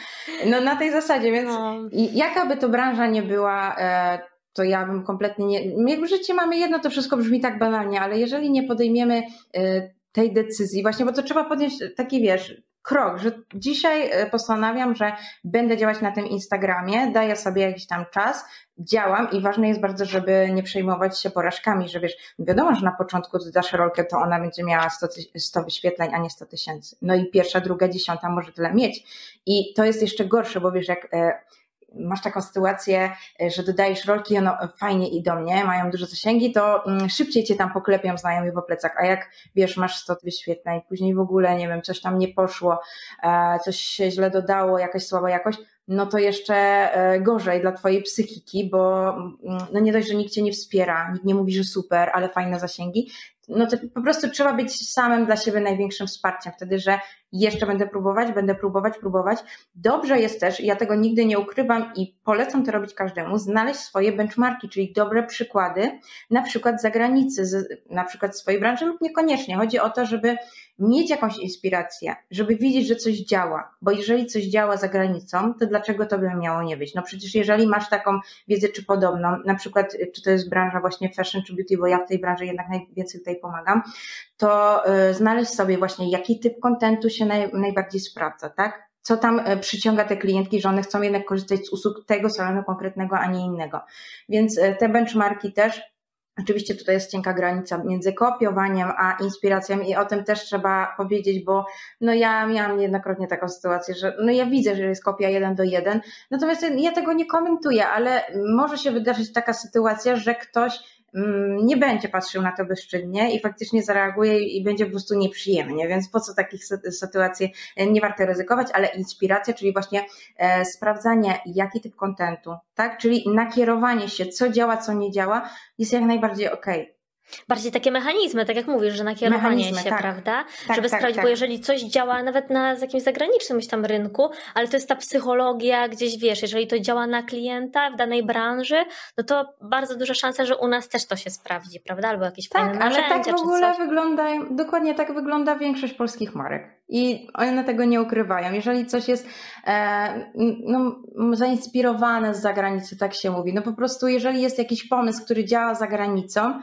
No na tej zasadzie, więc no. jaka by to branża nie była, e, to ja bym kompletnie nie, jakby życie mamy jedno, to wszystko brzmi tak banalnie, ale jeżeli nie podejmiemy e, tej decyzji, właśnie, bo to trzeba podjąć taki, wiesz, krok, że dzisiaj e, postanawiam, że będę działać na tym Instagramie, daję sobie jakiś tam czas, działam i ważne jest bardzo, żeby nie przejmować się porażkami, że wiesz, wiadomo, że na początku dasz rolkę, to ona będzie miała 100, 100 wyświetleń, a nie 100 tysięcy. No i pierwsza, druga, dziesiąta może tyle mieć. I to jest jeszcze gorsze, bo wiesz, jak e, masz taką sytuację, e, że dodajesz rolki, one fajnie idą, nie? Mają duże zasięgi, to mm, szybciej cię tam poklepią znajomi po plecach, a jak wiesz, masz 100 wyświetleń, później w ogóle, nie wiem, coś tam nie poszło, e, coś się źle dodało, jakaś słaba jakość, no to jeszcze e, gorzej dla twojej psychiki, bo mm, no nie dość, że nikt cię nie wspiera, nikt nie mówi, że super, ale fajne zasięgi, no to po prostu trzeba być samym dla siebie największym wsparciem, wtedy, że jeszcze będę próbować, będę próbować, próbować. Dobrze jest też, ja tego nigdy nie ukrywam i polecam to robić każdemu, znaleźć swoje benchmarki, czyli dobre przykłady, na przykład z zagranicy, z, na przykład swojej branży lub niekoniecznie. Chodzi o to, żeby mieć jakąś inspirację, żeby widzieć, że coś działa, bo jeżeli coś działa za granicą, to dlaczego to by miało nie być? No przecież jeżeli masz taką wiedzę czy podobną, na przykład czy to jest branża właśnie fashion czy beauty, bo ja w tej branży jednak najwięcej tutaj pomagam, to y, znaleźć sobie właśnie jaki typ kontentu się naj, najbardziej sprawdza, tak? Co tam y, przyciąga te klientki, że one chcą jednak korzystać z usług tego salonu konkretnego, a nie innego. Więc y, te benchmarki też Oczywiście tutaj jest cienka granica między kopiowaniem a inspiracją i o tym też trzeba powiedzieć, bo no ja miałam niejednokrotnie taką sytuację, że no ja widzę, że jest kopia jeden do jeden, natomiast ja tego nie komentuję, ale może się wydarzyć taka sytuacja, że ktoś nie będzie patrzył na to bezczynnie i faktycznie zareaguje i będzie po prostu nieprzyjemnie, więc po co takich sytuacji nie warto ryzykować, ale inspiracja, czyli właśnie e, sprawdzanie, jaki typ kontentu, tak, czyli nakierowanie się, co działa, co nie działa, jest jak najbardziej okej. Okay. Bardziej takie mechanizmy, tak jak mówisz, że nakierowanie mechanizmy, się, tak. prawda? Tak, Żeby tak, sprawdzić, tak. bo jeżeli coś działa nawet na jakimś zagranicznym tam rynku, ale to jest ta psychologia gdzieś, wiesz, jeżeli to działa na klienta w danej branży, no to bardzo duża szansa, że u nas też to się sprawdzi, prawda? Albo jakieś tak, fajne narzędzia, ale tak w ogóle wygląda, dokładnie tak wygląda większość polskich marek. I one tego nie ukrywają. Jeżeli coś jest e, no, zainspirowane z zagranicy, tak się mówi, no po prostu jeżeli jest jakiś pomysł, który działa za granicą,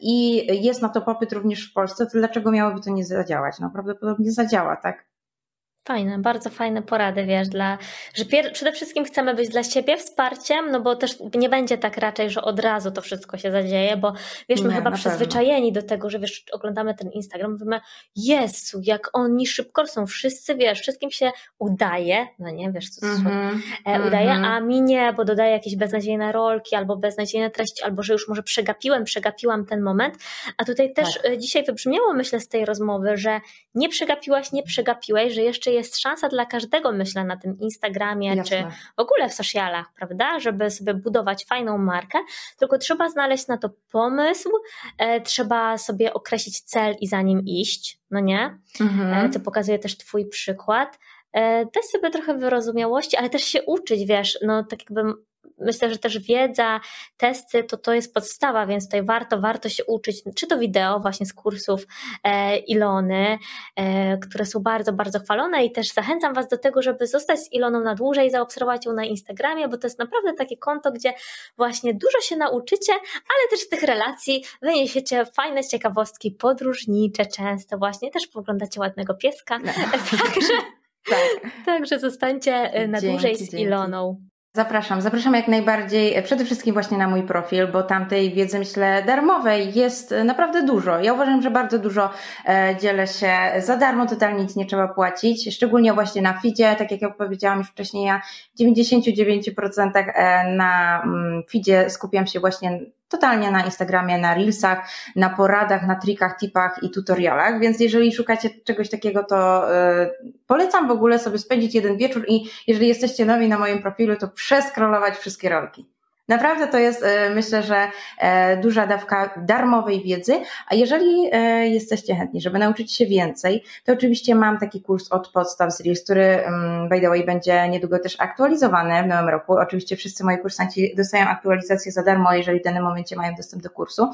i jest na to popyt również w Polsce, to dlaczego miałoby to nie zadziałać? No prawdopodobnie zadziała, tak? Fajne, bardzo fajne porady, wiesz, dla, że pier- przede wszystkim chcemy być dla siebie wsparciem, no bo też nie będzie tak raczej, że od razu to wszystko się zadzieje, bo wiesz, my Nie, chyba przyzwyczajeni do tego, że wiesz, oglądamy ten Instagram, mówimy, Jezu, jak oni szybko są, wszyscy, wiesz, wszystkim się udaje, no nie, wiesz, co mm -hmm, e, udaje, mm -hmm. a mi nie, bo dodaje jakieś beznadziejne rolki, albo beznadziejne treści, albo że już może przegapiłem, przegapiłam ten moment, a tutaj też tak. dzisiaj wybrzmiało, myślę, z tej rozmowy, że nie przegapiłaś, nie przegapiłeś, że jeszcze jest szansa dla każdego, myślę, na tym Instagramie Jasne. czy w ogóle w socialach, prawda, żeby sobie budować fajną markę, tylko trzeba znaleźć na to pomysł, e, trzeba sobie określić cel i za nim iść, no nie? Mhm. E, co pokazuje też Twój przykład. E, dać sobie trochę wyrozumiałości, ale też się uczyć, wiesz, no tak jakby myślę, że też wiedza, testy to to jest podstawa, więc tutaj warto, warto się uczyć, czy to wideo właśnie z kursów e, Ilony, e, które są bardzo, bardzo chwalone i też zachęcam Was do tego, żeby zostać z Iloną na dłużej, zaobserwować ją na Instagramie, bo to jest naprawdę takie konto, gdzie właśnie dużo się nauczycie, ale też z tych relacji wyniesiecie fajne ciekawostki podróżnicze często właśnie, też poglądacie ładnego pieska, no. także... Tak. Także zostańcie e, na dzięki, dłużej z dzięki. Iloną. Zapraszam, zapraszam jak najbardziej, e, przede wszystkim właśnie na mój profil, bo tam tej wiedzy, myślę, darmowej jest e, naprawdę dużo. Ja uważam, że bardzo dużo e, dzielę się za darmo, totalnie nic nie trzeba płacić, szczególnie właśnie na feedzie, tak jak ja powiedziałam już wcześniej, ja w 99% e, na mm, feedzie skupiam się właśnie totalnie na Instagramie, na Reelsach, na poradach, na trikach, tipach i tutorialach, więc jeżeli szukacie czegoś takiego, to yy, polecam w ogóle sobie spędzić jeden wieczór i jeżeli jesteście nowi na moim profilu, to przeskrolować wszystkie rolki. Naprawdę to jest, e, myślę, że e, duża dawka darmowej wiedzy, a jeżeli e, jesteście chętni, żeby nauczyć się więcej, to oczywiście mam taki kurs od podstaw z Reels, który mm, by the way będzie niedługo też aktualizowany w nowym roku. Oczywiście wszyscy moi kursanci dostają aktualizację za darmo, jeżeli w danym momencie mają dostęp do kursu,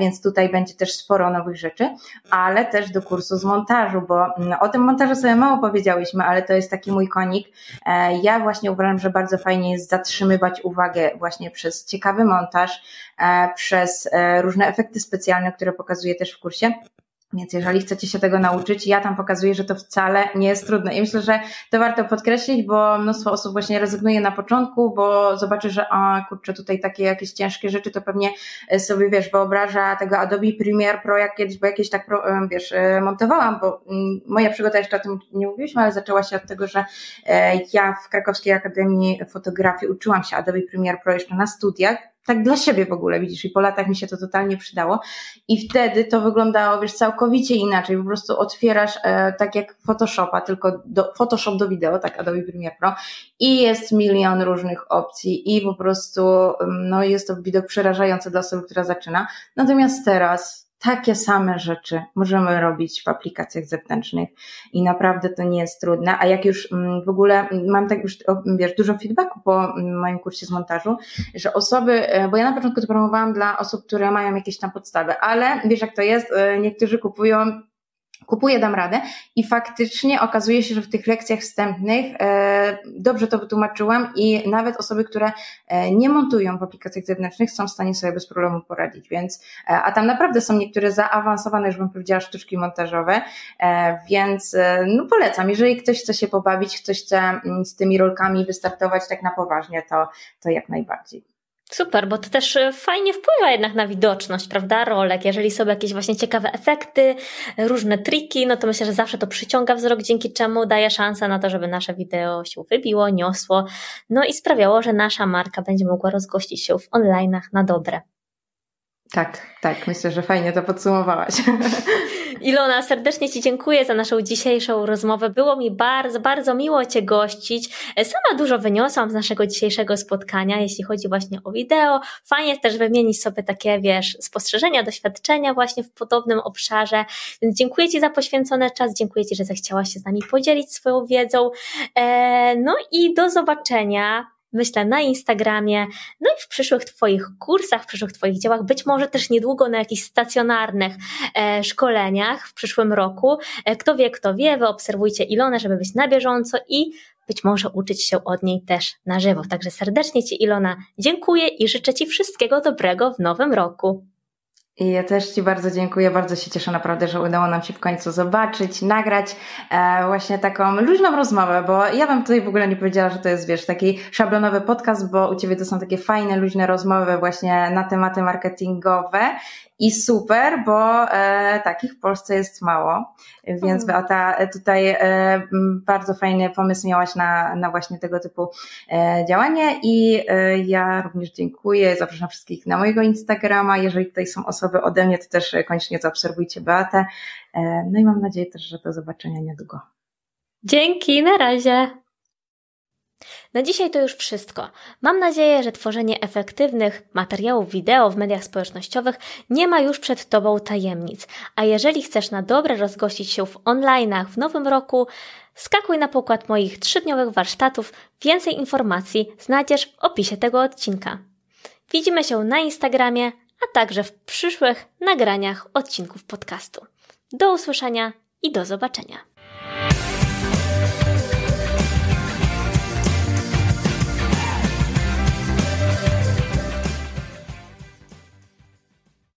więc tutaj będzie też sporo nowych rzeczy, ale też do kursu z montażu, bo mm, o tym montażu sobie mało powiedziałyśmy, ale to jest taki mój konik. Ja właśnie uważam, że bardzo fajnie jest zatrzymywać uwagę właśnie przez ciekawy montaż, e, przez e, różne efekty specjalne, które pokazuję też w kursie. Więc jeżeli chcecie się tego nauczyć, ja tam pokazuję, że to wcale nie jest trudne. I myślę, że to warto podkreślić, bo mnóstwo osób właśnie rezygnuje na początku, bo zobaczy, że a kurczę, tutaj takie jakieś ciężkie rzeczy, to pewnie sobie, wiesz, wyobraża tego Adobe Premiere Pro jak kiedyś, bo jakieś tak, wiesz, e, montowałam, bo mm, moja przygoda jeszcze o tym nie mówiliśmy, ale zaczęła się od tego, że ja w Krakowskiej Akademii Fotografii uczyłam się Adobe Premiere Pro jeszcze na studiach, tak dla siebie w ogóle, widzisz, i po latach mi się to totalnie przydało. I wtedy to wyglądało, wiesz, całkowicie inaczej. Po prostu otwierasz e, tak jak Photoshopa, tylko do, Photoshop do wideo, tak Adobe Premiere Pro i jest milion różnych opcji i po prostu, mm, no jest to widok przerażający dla osoby, która zaczyna. Natomiast teraz takie same rzeczy możemy robić w aplikacjach zewnętrznych i naprawdę to nie jest trudne. A jak już mm, w ogóle mam tak już wiesz, dużo feedbacku po mm, moim kursie z montażu, że osoby, e, bo ja na początku to promowałam dla osób, które mają jakieś tam podstawy, ale wiesz jak to jest, e, niektórzy kupują kupuję, dam radę. I faktycznie okazuje się, że w tych lekcjach wstępnych e, dobrze to wytłumaczyłam i nawet osoby, które e, nie montują w aplikacjach zewnętrznych są w stanie sobie bez problemu poradzić, więc e, a tam naprawdę są niektóre zaawansowane, już bym powiedziała, sztuczki montażowe, e, więc e, no polecam, jeżeli ktoś chce się pobawić, ktoś chce mm, z tymi rolkami wystartować tak na poważnie, to, to jak najbardziej. Super, bo to też e, fajnie wpływa jednak na widoczność, prawda, rolek. Jeżeli są jakieś właśnie ciekawe efekty, różne triki, no to myślę, że zawsze to przyciąga wzrok, dzięki czemu daje szansę na to, żeby nasze wideo się wybiło, niosło, no i sprawiało, że nasza marka będzie mogła rozgościć się w online'ach na dobre. Tak, tak, myślę, że fajnie to podsumowałaś. Ilona, serdecznie Ci dziękuję za naszą dzisiejszą rozmowę. Było mi bardzo, bardzo miło Cię gościć. Sama dużo wyniosłam z naszego dzisiejszego spotkania, jeśli chodzi właśnie o wideo. Fajnie też wymienić sobie takie, wiesz, spostrzeżenia, doświadczenia właśnie w podobnym obszarze. Więc dziękuję Ci za poświęcony czas, dziękuję Ci, że zechciałaś się z nami podzielić swoją wiedzą. E, no i do zobaczenia myślę, na Instagramie, no i w przyszłych Twoich kursach, w przyszłych Twoich działach, być może też niedługo na jakichś stacjonarnych e, szkoleniach w przyszłym roku. E, kto wie, kto wie, wy obserwujcie Ilonę, żeby być na bieżąco i być może uczyć się od niej też na żywo. Także serdecznie Ci Ilona dziękuję i życzę Ci wszystkiego dobrego w nowym roku. I ja też Ci bardzo dziękuję, bardzo się cieszę naprawdę, że udało nam się w końcu zobaczyć, nagrać e, właśnie taką luźną rozmowę, bo ja bym tutaj w ogóle nie powiedziała, że to jest, wiesz, taki szablonowy podcast, bo u Ciebie to są takie fajne, luźne rozmowy właśnie na tematy marketingowe i super, bo e, takich w Polsce jest mało, więc mm. Beata e, tutaj e, bardzo fajny pomysł miałaś na, na właśnie tego typu e, działanie i e, ja również dziękuję, zapraszam wszystkich na mojego Instagrama, jeżeli tutaj są osoby ode mnie, to też koniecznie zaobserwujcie Beatę, e, no i mam nadzieję też, że do zobaczenia niedługo. Dzięki, na razie. Na dzisiaj to już wszystko. Mam nadzieję, że tworzenie efektywnych materiałów wideo w mediach społecznościowych nie ma już przed Tobą tajemnic. A jeżeli chcesz na dobre rozgościć się w online'ach w nowym roku, skakuj na pokład moich trzydniowych warsztatów. Więcej informacji znajdziesz w opisie tego odcinka. Widzimy się na Instagramie, a także w przyszłych nagraniach odcinków podcastu. Do usłyszenia i do zobaczenia.